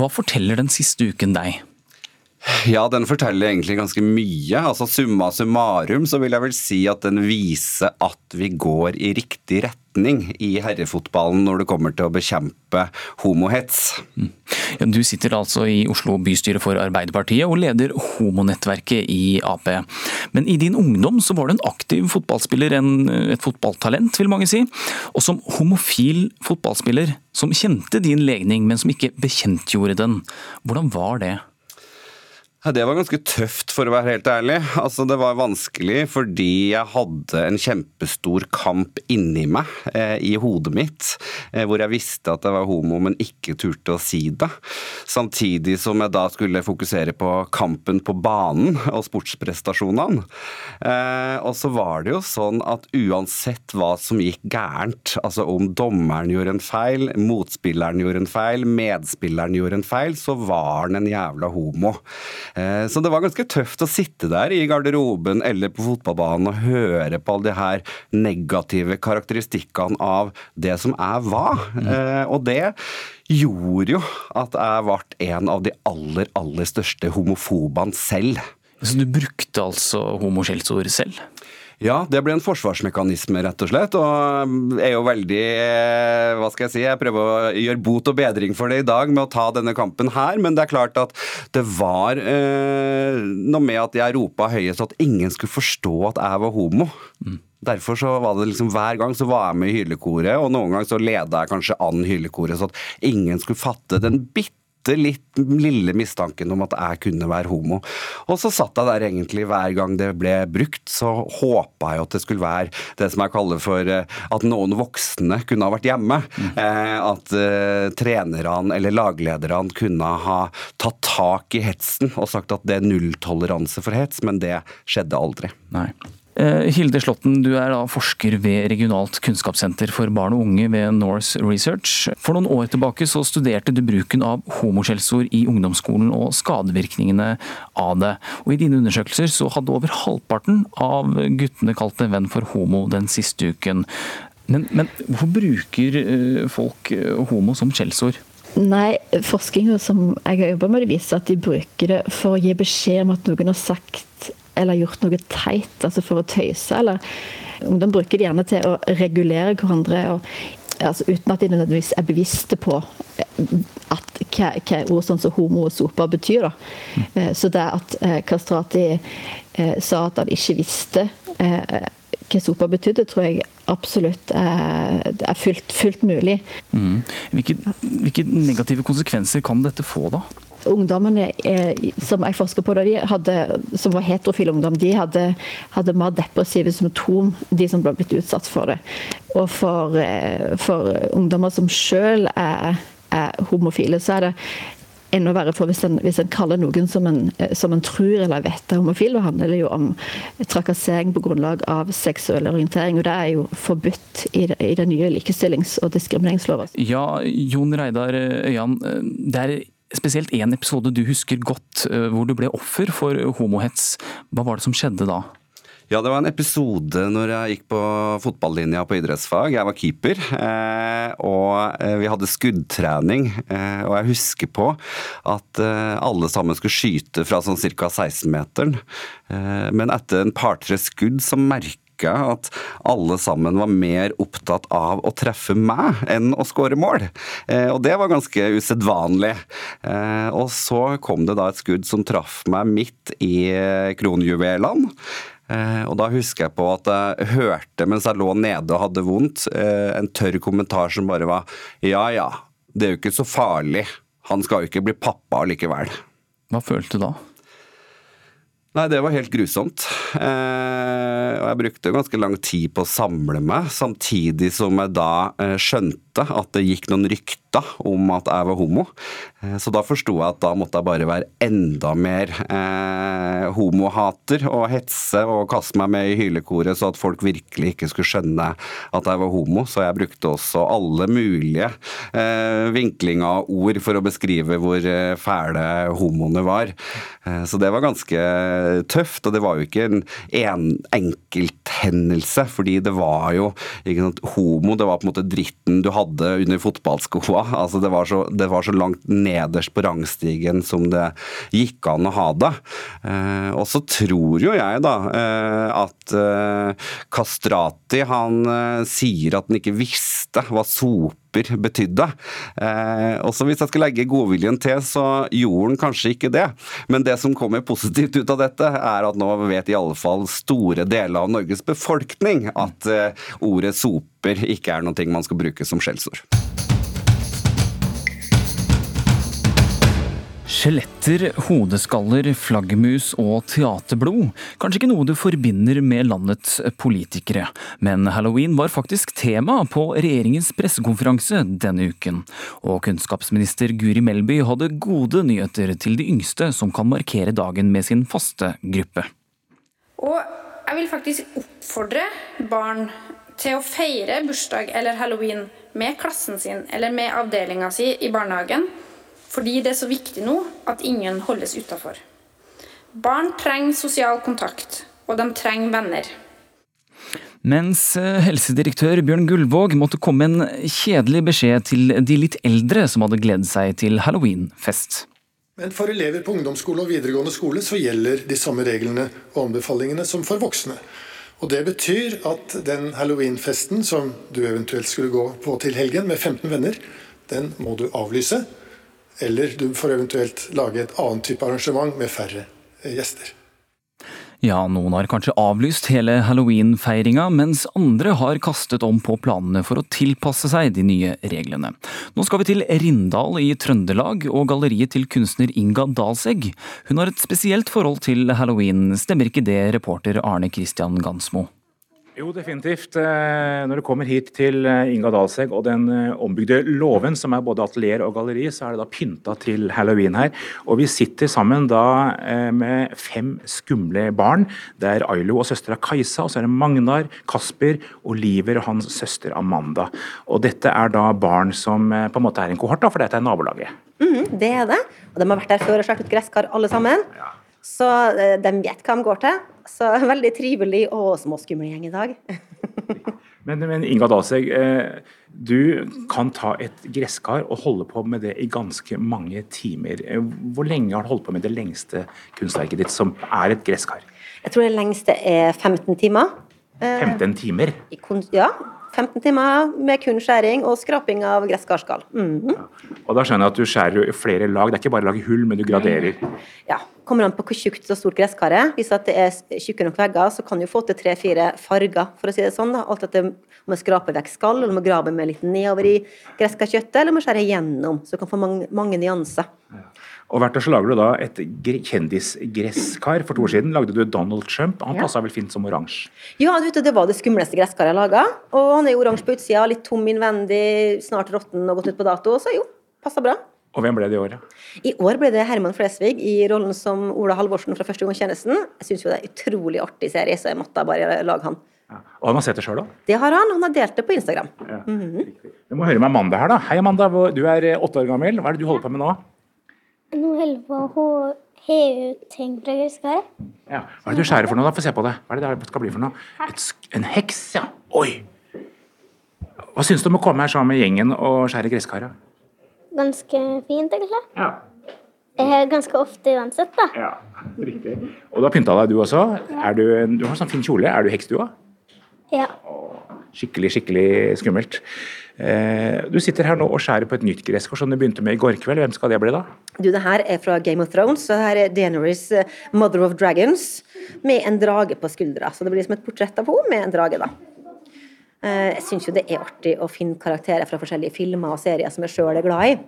Hva forteller den siste uken deg? Ja, den forteller egentlig ganske mye. Altså Summa summarum så vil jeg vel si at den viser at vi går i riktig retning i herrefotballen når det kommer til å bekjempe homohets. Ja, du sitter altså i Oslo bystyre for Arbeiderpartiet og leder homonettverket i Ap. Men i din ungdom så var du en aktiv fotballspiller, en, et fotballtalent vil mange si. Og som homofil fotballspiller som kjente din legning, men som ikke bekjentgjorde den. Hvordan var det? Det var ganske tøft, for å være helt ærlig. Altså, Det var vanskelig fordi jeg hadde en kjempestor kamp inni meg, eh, i hodet mitt, eh, hvor jeg visste at jeg var homo, men ikke turte å si det. Samtidig som jeg da skulle fokusere på kampen på banen og sportsprestasjonene. Eh, og så var det jo sånn at uansett hva som gikk gærent, altså om dommeren gjorde en feil, motspilleren gjorde en feil, medspilleren gjorde en feil, så var han en jævla homo. Eh, Så det var ganske tøft å sitte der i garderoben eller på fotballbanen og høre på alle de her negative karakteristikkene av det som er hva. Mm. Og det gjorde jo at jeg ble en av de aller, aller største homofobene selv. Så du brukte altså homoskjellsord selv? Ja, det ble en forsvarsmekanisme, rett og slett. Og er jo veldig eh, Hva skal jeg si? Jeg prøver å gjøre bot og bedring for det i dag med å ta denne kampen her, men det er klart at det var eh, noe med at jeg ropa høyest at ingen skulle forstå at jeg var homo. Derfor så var det liksom Hver gang så var jeg med i hyllekoret, og noen ganger så leda jeg kanskje an hyllekoret, så at ingen skulle fatte den bitte litt lille mistanken om at jeg kunne være homo. Og så satt jeg der egentlig hver gang det ble brukt, så håpa jeg at det skulle være det som jeg kaller for eh, at noen voksne kunne ha vært hjemme. Eh, at eh, trenerne eller laglederne kunne ha tatt tak i hetsen og sagt at det er nulltoleranse for hets, men det skjedde aldri. Nei. Eh, Hilde Slåtten, du er da forsker ved Regionalt kunnskapssenter for barn og unge ved Norse Research. For noen år tilbake så studerte du bruken av homoskjellsord i ungdomsskolen og skadevirkningene av det. Og I dine undersøkelser så hadde over halvparten av guttene kalt en venn for homo den siste uken. Men, men hvorfor bruker eh, folk eh, homo som skjellsord? Nei, forskninga som jeg har jobba med, viser at de bruker det for å gi beskjed om at noen har sagt eller gjort noe teit, altså for å tøyse. Eller ungdom bruker det gjerne til å regulere hverandre. Og, altså, uten at de nødvendigvis er bevisste på at, hva, hva ord sånn som homo og sopa betyr. Da. Mm. Så det at eh, Kastrati eh, sa at han ikke visste eh, hva sopa betydde, tror jeg absolutt er, er fullt, fullt mulig. Mm. Hvilke, hvilke negative konsekvenser kan dette få, da? Ungdommene som jeg forsker på, de hadde, som var heterofile ungdom, de hadde, hadde mer depressive symptom, de som ble blitt utsatt for det. Og for, eh, for ungdommer som selv er, er homofile, så er det enda verre for hvis en, hvis en kaller noen som en, eh, som en tror eller vet er homofil. Det handler jo om trakassering på grunnlag av seksuell orientering. og Det er jo forbudt i, det, i den nye likestillings- og diskrimineringsloven. Ja, Jon Reidar Øyan. Det er spesielt én episode du husker godt, eh, hvor du ble offer for homohets. Hva var det som skjedde da? Ja, det var en episode når jeg gikk på fotballinja på idrettsfag. Jeg var keeper, eh, og eh, vi hadde skuddtrening. Og jeg husker på at alle sammen skulle skyte fra sånn ca. 16-meteren. Men etter en par-tre skudd så merka at alle sammen var mer opptatt av å treffe meg enn å skåre mål. Eh, og det var ganske usedvanlig. Eh, og så kom det da et skudd som traff meg midt i eh, kronjuvelene. Og da husker jeg på at jeg hørte mens jeg lå nede og hadde vondt, en tørr kommentar som bare var ja ja, det er jo ikke så farlig. Han skal jo ikke bli pappa likevel. Hva følte du da? Nei, det var helt grusomt. Eh, og jeg brukte ganske lang tid på å samle meg, samtidig som jeg da eh, skjønte at det gikk noen rykter om at jeg var homo. Eh, så da forsto jeg at da måtte jeg bare være enda mer eh, homohater og hetse og kaste meg med i hylekoret, så at folk virkelig ikke skulle skjønne at jeg var homo. Så jeg brukte også alle mulige eh, vinklinger og ord for å beskrive hvor eh, fæle homoene var. Så det var ganske tøft, og det var jo ikke en, en enkelthendelse, fordi det var jo ikke sant, homo, det var på en måte dritten du hadde under fotballskoa [laughs] Altså, det, var så, det var så langt nederst på rangstigen som det gikk an å ha det. Eh, og så tror jo jeg da eh, at eh, Kastrati han eh, sier at han ikke visste hva sope betydde. Eh, også hvis jeg skal legge godviljen til, så gjorde han kanskje ikke det. Men det som kommer positivt ut av dette, er at nå vet i alle fall store deler av Norges befolkning at eh, ordet soper ikke er noe man skal bruke som skjellsord. Skjeletter, hodeskaller, flaggermus og teaterblod. Kanskje ikke noe du forbinder med landets politikere, men halloween var faktisk tema på regjeringens pressekonferanse denne uken. Og kunnskapsminister Guri Melby hadde gode nyheter til de yngste som kan markere dagen med sin faste gruppe. Og jeg vil faktisk oppfordre barn til å feire bursdag eller halloween med klassen sin eller med avdelinga si i barnehagen fordi det er så viktig nå at ingen holdes utafor. Barn trenger sosial kontakt, og de trenger venner. Mens eh, helsedirektør Bjørn Gullvåg måtte komme en kjedelig beskjed til de litt eldre som hadde gledet seg til halloweenfest. Men for elever på ungdomsskole og videregående skole så gjelder de samme reglene og anbefalingene som for voksne. Og Det betyr at den halloweenfesten som du eventuelt skulle gå på til helgen med 15 venner, den må du avlyse. Eller du får eventuelt lage et annet type arrangement med færre eh, gjester. Ja, noen har kanskje avlyst hele halloween-feiringa, mens andre har kastet om på planene for å tilpasse seg de nye reglene. Nå skal vi til Rindal i Trøndelag og galleriet til kunstner Inga Dalsegg. Hun har et spesielt forhold til halloween, stemmer ikke det, reporter Arne Christian Gansmo? Jo, definitivt. Eh, når du kommer hit til eh, Inga Dalsegg og den eh, ombygde låven, som er både atelier og galleri, så er det da pynta til halloween her. Og vi sitter sammen da med fem skumle barn. Det er Ailo og søstera Kajsa, og så er det Magnar, Kasper, Oliver og hans søster Amanda. Og dette er da barn som på en måte er en kohort, da, for dette er nabolaget. Mm, det er det. Og de har vært der før og slått ut gresskar alle sammen. Ja. Så de vet hva de går til. Så [laughs] veldig trivelig og småskummel gjeng i dag. [laughs] men, men, Inga Dalseg, eh, du kan ta et gresskar og holde på med det i ganske mange timer. Eh, hvor lenge har du holdt på med det lengste kunstverket ditt, som er et gresskar? Jeg tror det lengste er 15 timer. 15 eh, timer? Ja. 15 timer med kun skjæring og skraping av gresskarskall. Mm -hmm. ja. Og da skjønner jeg at du skjærer i flere lag. Det er ikke bare å lage hull, men du graderer? Ja. Kommer an på hvor tjukt og stort gresskar er. Hvis det er tjukke nok vegger, så kan du få til tre-fire farger, for å si det sånn. Da. Alt etter om man skraper vekk skall, eller om man graver med litt nedover i gresskarkjøttet, eller om man skjærer gjennom, så du kan få mange, mange nyanser. Ja. Og hvert år så lager du da et gre- kjendisgresskar. For to år siden lagde du Donald Trump. Han Ja. passa vel fint som oransje. Ja, du det var det skumleste gresskaret jeg laga. Og han er jo oransje på utsida, litt tom innvendig, snart råtten og gått ut på dato. Så jo, passa bra. Og hvem ble det i år. I år ble det Herman Flesvig i rollen som Ola Halvorsen fra Første gang tjenesten. Jeg syns jo det er en utrolig artig serie, så jeg måtte bare lage han. Og han har sett det sjøl òg? Det har han. Han har delt det på Instagram. Ja. Mm -hmm. Du må høre med Amanda her, da. Hei, Amanda. Du er eh, åtte år gammel. Hva er det du holder på med nå? Nå holder jeg på å heve ut ting fra gresskaret. Ja. Hva er det du skjærer for noe, da? Få se på det. Hva er det det skal bli for noe? Et, sk- en heks, ja. Oi! Hva syns du om å komme her sammen med gjengen og skjære gresskaret? Ganske fint, egentlig. Ja. Er ganske ofte uansett, da. Ja, riktig. Og du har pynta deg, du også. Er du, du har sånn fin kjole. Er du heks, du òg? Ja. Skikkelig, skikkelig skummelt. Eh, du sitter her nå og skjærer på et nytt gresskår som du begynte med i går kveld. Hvem skal det bli, da? Du, det her er fra Game of Thrones. Så det her er Daenerys eh, Mother of Dragons med en drage på skuldra. Så det blir som et portrett av henne med en drage, da. Eh, Jeg syns jo det er artig å finne karakterer fra forskjellige filmer og serier som jeg sjøl er glad i.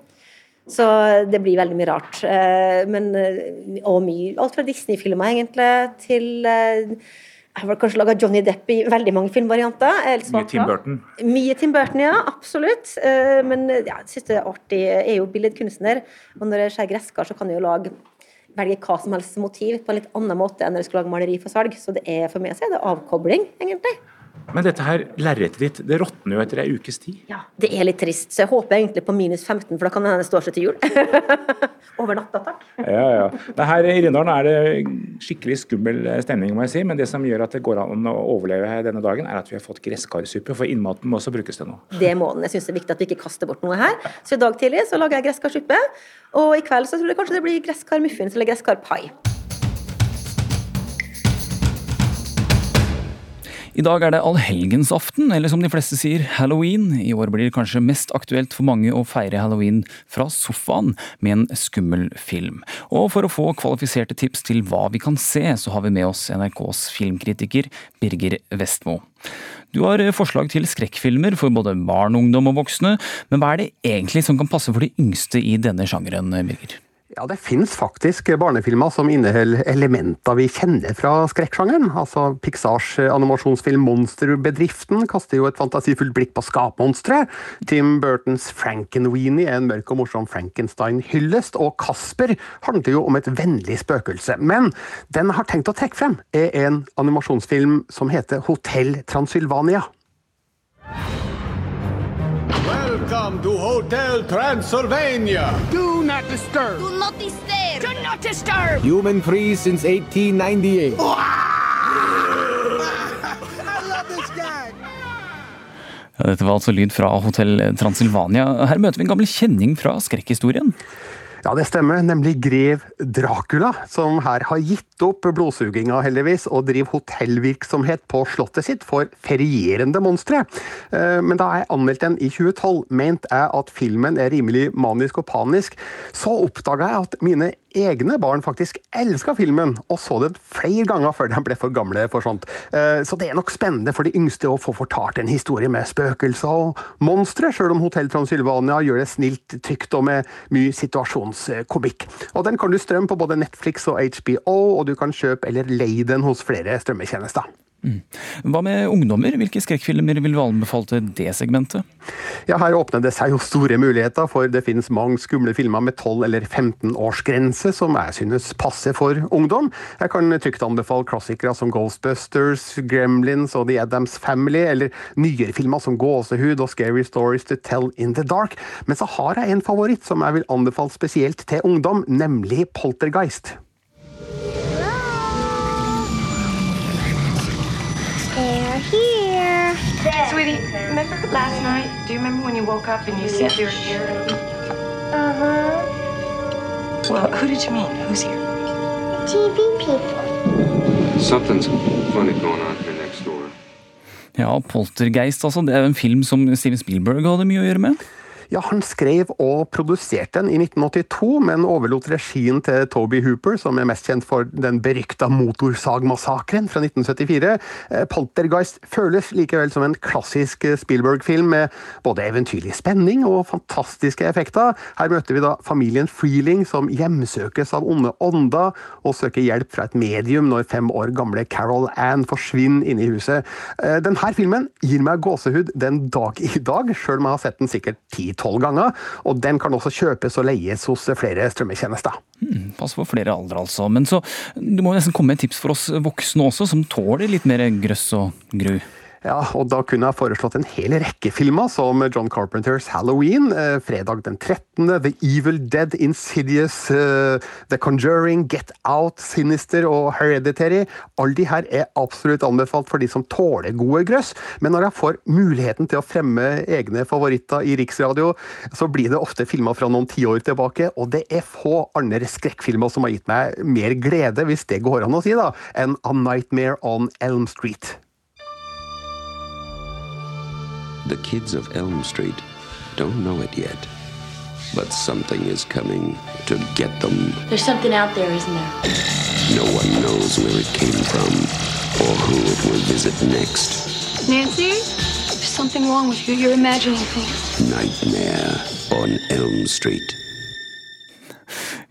Så det blir veldig mye rart. Eh, Men, eh, og mye Alt fra Disney-filmer, egentlig, til Jeg har kanskje laga Johnny Depp i veldig mange filmvarianter. Er Mye Tim. Burton. Mye Tim Burton, ja. Absolutt. Men ja, jeg syns det er artig. Jeg er jo billedkunstner, og når jeg skjærer gresskar, så kan jeg jo lage velge hva som helst motiv på en litt annen måte enn når jeg skal lage maleri for salg. Så det er for meg så er det avkobling, egentlig. Men dette her lerretet ditt, det råtner jo etter ei ukes tid. Ja, Det er litt trist, så jeg håper egentlig på minus 15, for da kan det hende står seg til jul. [laughs] Over natta, takk. Ja, ja. Det her I Rindalen er det skikkelig skummel stemning, må jeg si. Men det som gjør at det går an å overleve her denne dagen, er at vi har fått gresskarsuppe. For innmaten må også brukes til noe. Det må den. Jeg syns det er viktig at vi ikke kaster bort noe her. Så i dag tidlig så lager jeg gresskarsuppe, og i kveld så tror jeg kanskje det blir gresskarmuffins eller gresskarpai. I dag er det allhelgensaften, eller som de fleste sier, halloween. I år blir det kanskje mest aktuelt for mange å feire halloween fra sofaen med en skummel film. Og for å få kvalifiserte tips til hva vi kan se, så har vi med oss NRKs filmkritiker Birger Vestmo. Du har forslag til skrekkfilmer for både barn, ungdom og voksne, men hva er det egentlig som kan passe for de yngste i denne sjangeren, Birger? Ja, Det finnes faktisk barnefilmer som inneholder elementer vi kjenner fra skrekksjangeren. Altså, Pixars animasjonsfilm 'Monsterbedriften' kaster jo et fantasifullt blikk på skapmonstre. Tim Burtons 'Frankenweenie' er en mørk og morsom Frankenstein-hyllest. Og 'Kasper' handler jo om et vennlig spøkelse. Men den har tenkt å trekke frem, er en animasjonsfilm som heter 'Hotell Transylvania'. Welcome to Hotel Transylvania. Do not disturb. Do not disturb. Do not disturb. Human free since 1898. Ja, dette var altså lyd fra Hotell Transylvania. Her møter vi en gammel kjenning fra skrekkhistorien. Ja, det stemmer. Nemlig grev Dracula, som her har gitt opp blodsuginga, heldigvis, og driver hotellvirksomhet på slottet sitt for ferierende monstre. Eh, Men da jeg anmeldte den i 2012, mente jeg at filmen er rimelig manisk og panisk. Så oppdaga jeg at mine egne barn faktisk elska filmen, og så den flere ganger før de ble for gamle for sånt. Eh, Så det er nok spennende for de yngste å få fortalt en historie med spøkelser og monstre, sjøl om Hotell Transylvania gjør det snilt, trygt og med mye situasjonskomikk. Og Den kan du strømme på både Netflix og HBO, og du kan kjøpe eller leie den hos flere strømmetjenester. Hva med ungdommer? Hvilke skrekkfilmer vil du anbefale til det segmentet? Ja, Her åpner det seg jo store muligheter, for det finnes mange skumle filmer med 12- eller 15-årsgrense som jeg synes passer for ungdom. Jeg kan trygt anbefale klassikere som Ghostbusters, Gremlins og The Addams Family, eller nyere filmer som Gåsehud og Scary Stories to Tell in the Dark. Men så har jeg en favoritt som jeg vil anbefale spesielt til ungdom, nemlig Poltergeist. Sweetie, remember last night? Do you remember when you woke up and you said you were here? Uh huh. Well, who did you mean? Who's here? TV people. Something's funny going on here next door. Ja, Poltergeist, altså. Det er jo en film som Steven Spielberg hadde mye å gjøre med. Ja, Han skrev og produserte den i 1982, men overlot regien til Toby Hooper, som er mest kjent for den berykta motorsagmassakren fra 1974. Eh, Poltergeist føles likevel som en klassisk Spielberg-film med både eventyrlig spenning og fantastiske effekter. Her møter vi da familien Freeling, som hjemsøkes av onde ånder og søker hjelp fra et medium når fem år gamle Carol Ann forsvinner inne i huset. Eh, denne filmen gir meg gåsehud den dag i dag, sjøl om jeg har sett den sikkert ti-tolv ganger. Og den kan også kjøpes og leies hos flere strømmetjenester. Hmm, pass for flere aldre, altså. Men så, du må nesten komme med et tips for oss voksne også, som tåler litt mer grøss og gru. Ja, og da kunne jeg foreslått en hel rekke filmer, som John Carpenters Halloween, eh, fredag den 13., The Evil Dead, Insidious, eh, The Conjuring, Get Out, Sinister og Hereditary. Alle de her er absolutt anbefalt for de som tåler gode grøss, men når jeg får muligheten til å fremme egne favoritter i Riksradio, så blir det ofte filmer fra noen tiår tilbake, og det er få andre skrekkfilmer som har gitt meg mer glede, hvis det går an å si, da, enn A Nightmare on Elm Street. The kids of Elm Street don't know it yet. But something is coming to get them. There's something out there, isn't there? No one knows where it came from or who it will visit next. Nancy? There's something wrong with you. You're imagining things. Nightmare on Elm Street.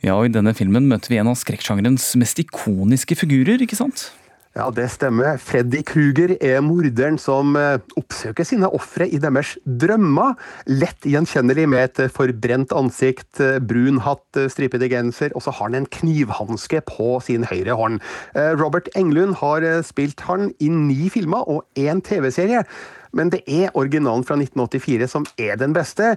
Ja, og I denne filmen møter vi en av skrekksjangerens mest ikoniske figurer, ikke sant? Ja, det stemmer. Freddy Kruger er morderen som eh, oppsøker sine ofre i deres drømmer. Lett gjenkjennelig med et forbrent ansikt, eh, brun hatt, eh, stripete genser, og så har han en knivhanske på sin høyre hånd. Robert Englund har spilt han i ni filmer og én TV-serie. Men det er originalen fra 1984 som er den beste.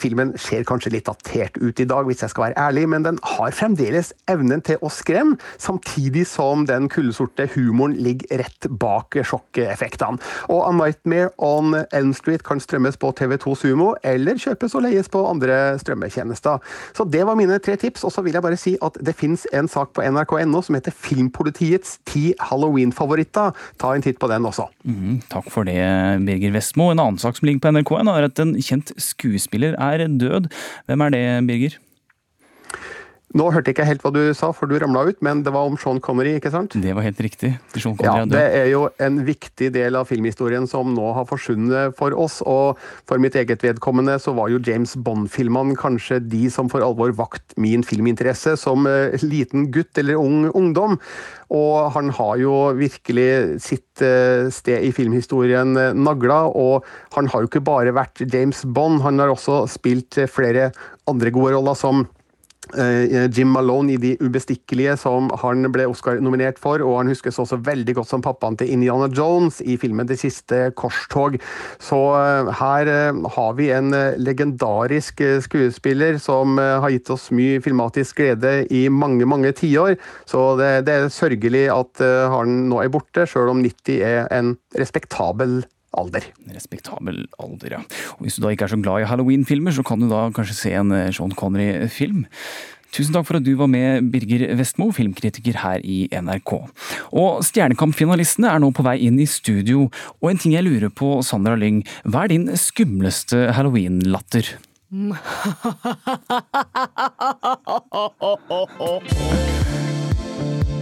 Filmen ser kanskje litt datert ut i dag, hvis jeg skal være ærlig, men den har fremdeles evnen til å skremme, samtidig som den kullsorte humoren ligger rett bak sjokkeffektene. Og A Nightmare on Elm Street kan strømmes på TV2 Sumo, eller kjøpes og leies på andre strømmetjenester. Så det var mine tre tips, og så vil jeg bare si at det fins en sak på nrk.no som heter Filmpolitiets ti halloween-favoritter. Ta en titt på den også. Mm, takk for det, Birger Vestmo. En annen sak som ligger på NRK1 er at en kjent skuespiller er død. Hvem er det, Birger? Nå hørte jeg ikke helt hva du sa, for du ramla ut, men det var om Sean Connery, ikke sant? Det var helt riktig. Sean ja, Connery er det er jo en viktig del av filmhistorien som nå har forsvunnet for oss. Og for mitt eget vedkommende så var jo James Bond-filmene kanskje de som for alvor vakt min filminteresse som uh, liten gutt eller ung ungdom. Og han har jo virkelig sitt uh, sted i filmhistorien uh, nagla. Og han har jo ikke bare vært James Bond, han har også spilt flere andre gode roller som Jim Malone i De ubestikkelige, som han ble Oscar-nominert for. Og han huskes også veldig godt som pappaen til Indiana Jones i filmen Det siste korstog. Så eh, her eh, har vi en eh, legendarisk eh, skuespiller som eh, har gitt oss mye filmatisk glede i mange, mange tiår. Så det, det er sørgelig at eh, han nå er borte, sjøl om 90 er en respektabel alder. Respektabel alder, ja. Og Hvis du da ikke er så glad i Halloween-filmer, så kan du da kanskje se en eh, Sean Connery-film. Tusen takk for at du var med, Birger Vestmo, filmkritiker her i NRK. Og Stjernekamp-finalistene er nå på vei inn i studio, og en ting jeg lurer på, Sandra Lyng, hva er din skumleste halloween-latter? [laughs]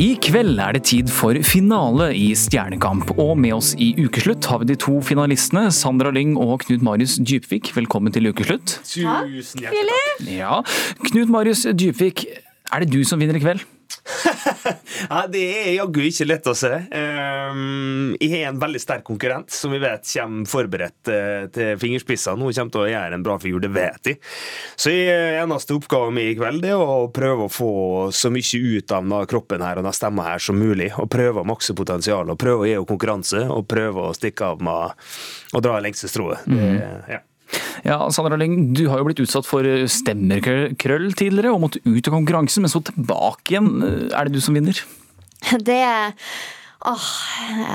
I kveld er det tid for finale i Stjernekamp, og med oss i ukeslutt har vi de to finalistene, Sandra Lyng og Knut Marius Djupvik. Velkommen til ukeslutt. Tusen hjertelig takk. Ja, Knut Marius Djupvik, er det du som vinner i kveld? [laughs] Ja, det er jaggu ikke lett å se. Um, jeg har en veldig sterk konkurrent som vi vet kommer forberedt uh, til fingerspissene. Hun kommer til å gjøre en bra figur, det vet jeg. Så jeg, eneste oppgaven min i kveld er å prøve å få så mye ut av denne kroppen her og denne stemma her som mulig. Og prøve å makse potensialet, og prøve å gi henne konkurranse, og prøve å stikke av med å dra lengste strået. Det, ja. Ja, Sandra Lyng, du har jo blitt utsatt for stemmerkrøll tidligere, og måtte ut av konkurransen, men så tilbake igjen. Er det du som vinner? [laughs] Det Åh,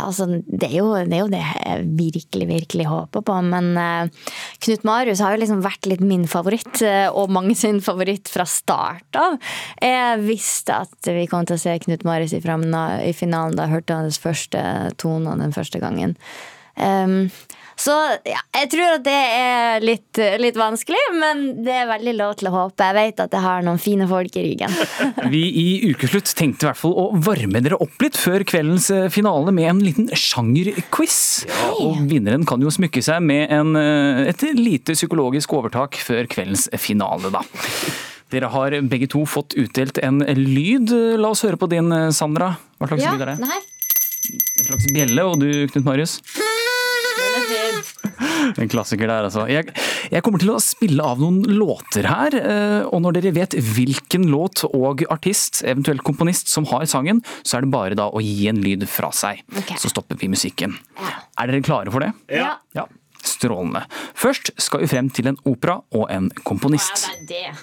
altså, det er, jo, det er jo det jeg virkelig, virkelig håper på. Men uh, Knut Marius har jo liksom vært litt min favoritt, og mange sin favoritt fra start av. Jeg visste at vi kom til å se Knut Marius i, fremna, i finalen da jeg hørte hans første toner den første gangen. Um, så ja, jeg tror at det er litt, litt, vanskelig, men det er veldig lov til å håpe. Jeg vet at jeg har noen fine folk i ryggen. [laughs] Vi i Ukeslutt tenkte i hvert fall å varme dere opp litt før kveldens eh, finale med en liten sjangerquiz. Ja. Og vinneren kan jo smykke seg med en, eh, et lite psykologisk overtak før kveldens finale, da. Dere har begge to fått utdelt en lyd. La oss høre på din, Sandra. Hva slags ja, lyd er det? Nei. En slags bjelle. Og du, Knut Marius? [laughs] [laughs] En klassiker der, altså. Jeg, jeg, kommer til å spille av noen låter her. eh, Og når dere vet hvilken låt og artist, eventuelt komponist, som har sangen, så er det bare da å gi en lyd fra seg. Okay. Så stopper vi musikken. Er dere klare for det? Ja. ja. Strålende. Først skal vi frem til en opera og en komponist. Ja, det er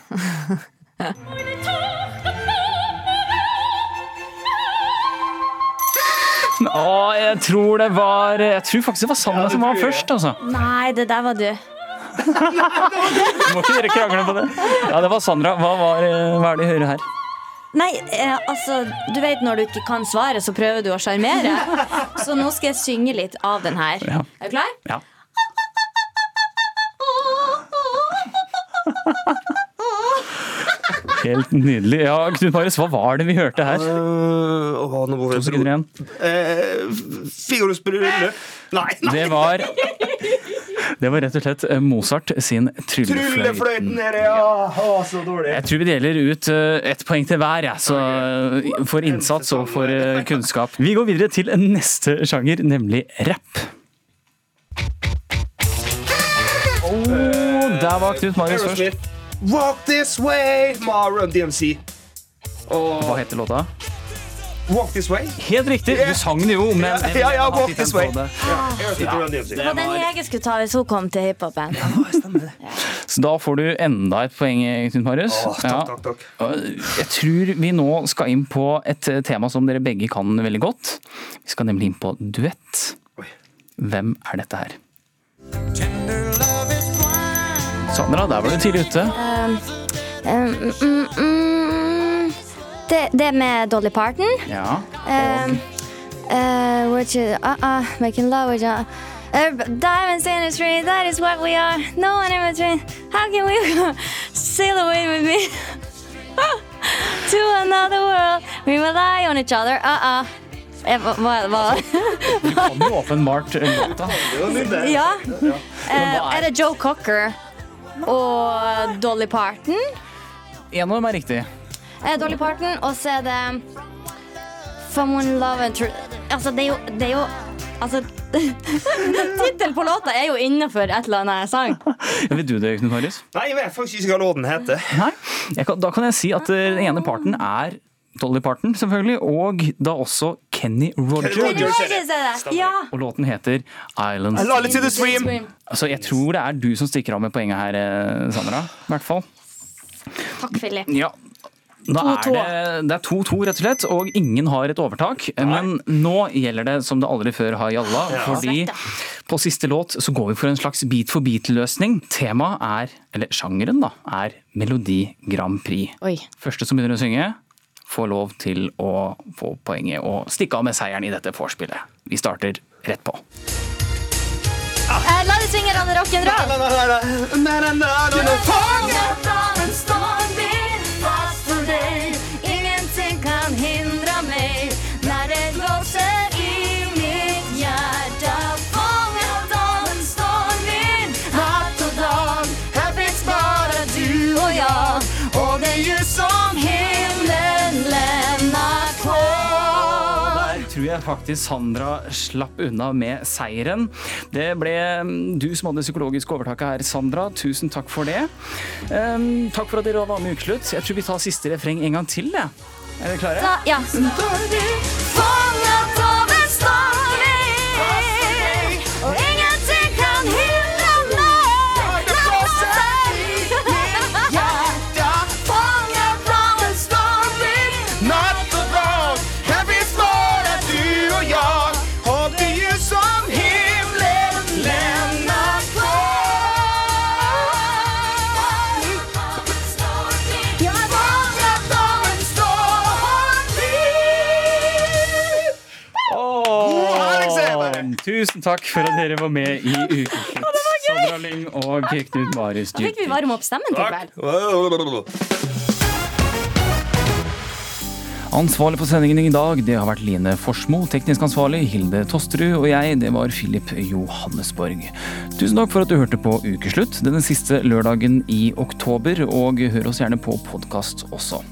det. [laughs] Å, jeg tror det var Jeg tror faktisk det var Sanna som var først, altså. Nei, det der var du. Må ikke dere krangle på det. Ja, det var Sandra. Hva, var, hva er det vi hører her? Nei, eh, altså Du vet når du ikke kan svare, så prøver du å sjarmere. Så nå skal jeg synge litt av den her. Ja. Er du klar? Ja. Helt nydelig. Ja, Knut Marius, hva var det vi hørte her? Uh, oh, nå To sekunder igjen. Uh, Figaros bryllup. Nei, nei! Det var det var rett og slett eh, Mozart sin Tryllefløyten Tryllefløyten. er det, ja! Å, så dårlig. Jeg tror vi deler ut eh, ett poeng til hver, ja. Så eh, for innsats og for eh, kunnskap. Vi går videre til neste sjanger, nemlig rapp. Oh, der var Knut Marius først. Walk this way, Mara DMC. Og Hva heter låta? Walk this way. Helt riktig, du sang den jo, men Ja, ja, ja, Walk this way. det. Ja, Aerosmith og Run DMC. Det var den jeg skulle ta hvis hun kom til hiphopen. Så da får du enda et poeng, Knut Marius. Åh, takk, takk, takk. Jeg tror vi nå skal inn på et eh, tema som dere begge kan veldig godt. Vi skal nemlig inn på duett. Hvem er dette her? Sandra, der var du tidlig ute. Um, um, mm, mm, det, det med Dolly Parton. Ja. Um, uh, which is, uh, uh, making love with. Uh, diamonds in the tree, that is what we are. No one in between. How can we [laughs] sail away with me [laughs] to another world? We rely on each other. Uh-uh. Eh, Hva, hva, Du kan jo åpenbart eh, [laughs] låta. Ja. Eh, er det Joe Cocker og Dolly Parton? En av dem er riktig. Eh, Dolly Parton, og så er det Someone Love and True Altså, det er jo, det er jo Altså [laughs] Tittelen på låta er jo innenfor et eller annet sang. Ja, vet du det, Knut Marius? Nei, jeg vet faktisk ikke hva låten heter. Nei. Jeg kan, da kan jeg si at eh, den ene parten er Dolly Parton, selvfølgelig, og da også Kenny Rogers. Kenny Rogers er det. Ja. Og låten heter Islands. Islands in the Stream. Altså, jeg tror det er du som stikker av med poenget her, eh, Sandra. I hvert fall. Takk, Philip. Ja. Da er det, det er 2-2, rett og slett, og ingen har et overtak. Men nå gjelder det som det aldri før har gjalla, fordi på siste låt så går vi for en slags beat for beat-løsning. Temaet er, eller sjangeren da, er Melodi Grand Prix. Oi. Første som begynner å synge, får lov til å få poenget og stikke av med seieren i dette vorspielet. Vi starter rett på. Eh, la det svinge, Ranne rock'n'roll. Der faktisk Sandra slapp unna med seieren. Det ble mm, du som hadde psykologisk overtaket her, Sandra. Tusen takk for det. Um, takk for at dere var med i Ukeslutt. Jeg tror vi tar siste refreng en gang til. jeg. Er dere klare? Da, ja. Tusen takk for at dere var med i [laughs] Ukeslutt. Sandra Lyng og Knut Marius Da fikk vi varme opp stemmen til kveld. Ansvarlig for sendingen i dag det har vært Line Forsmo. Teknisk ansvarlig Hilde Tosterud. Og jeg, det var Philip Johannesborg. Tusen takk for at du hørte på Ukeslutt denne siste lørdagen i oktober. Og hør oss gjerne på podkast også.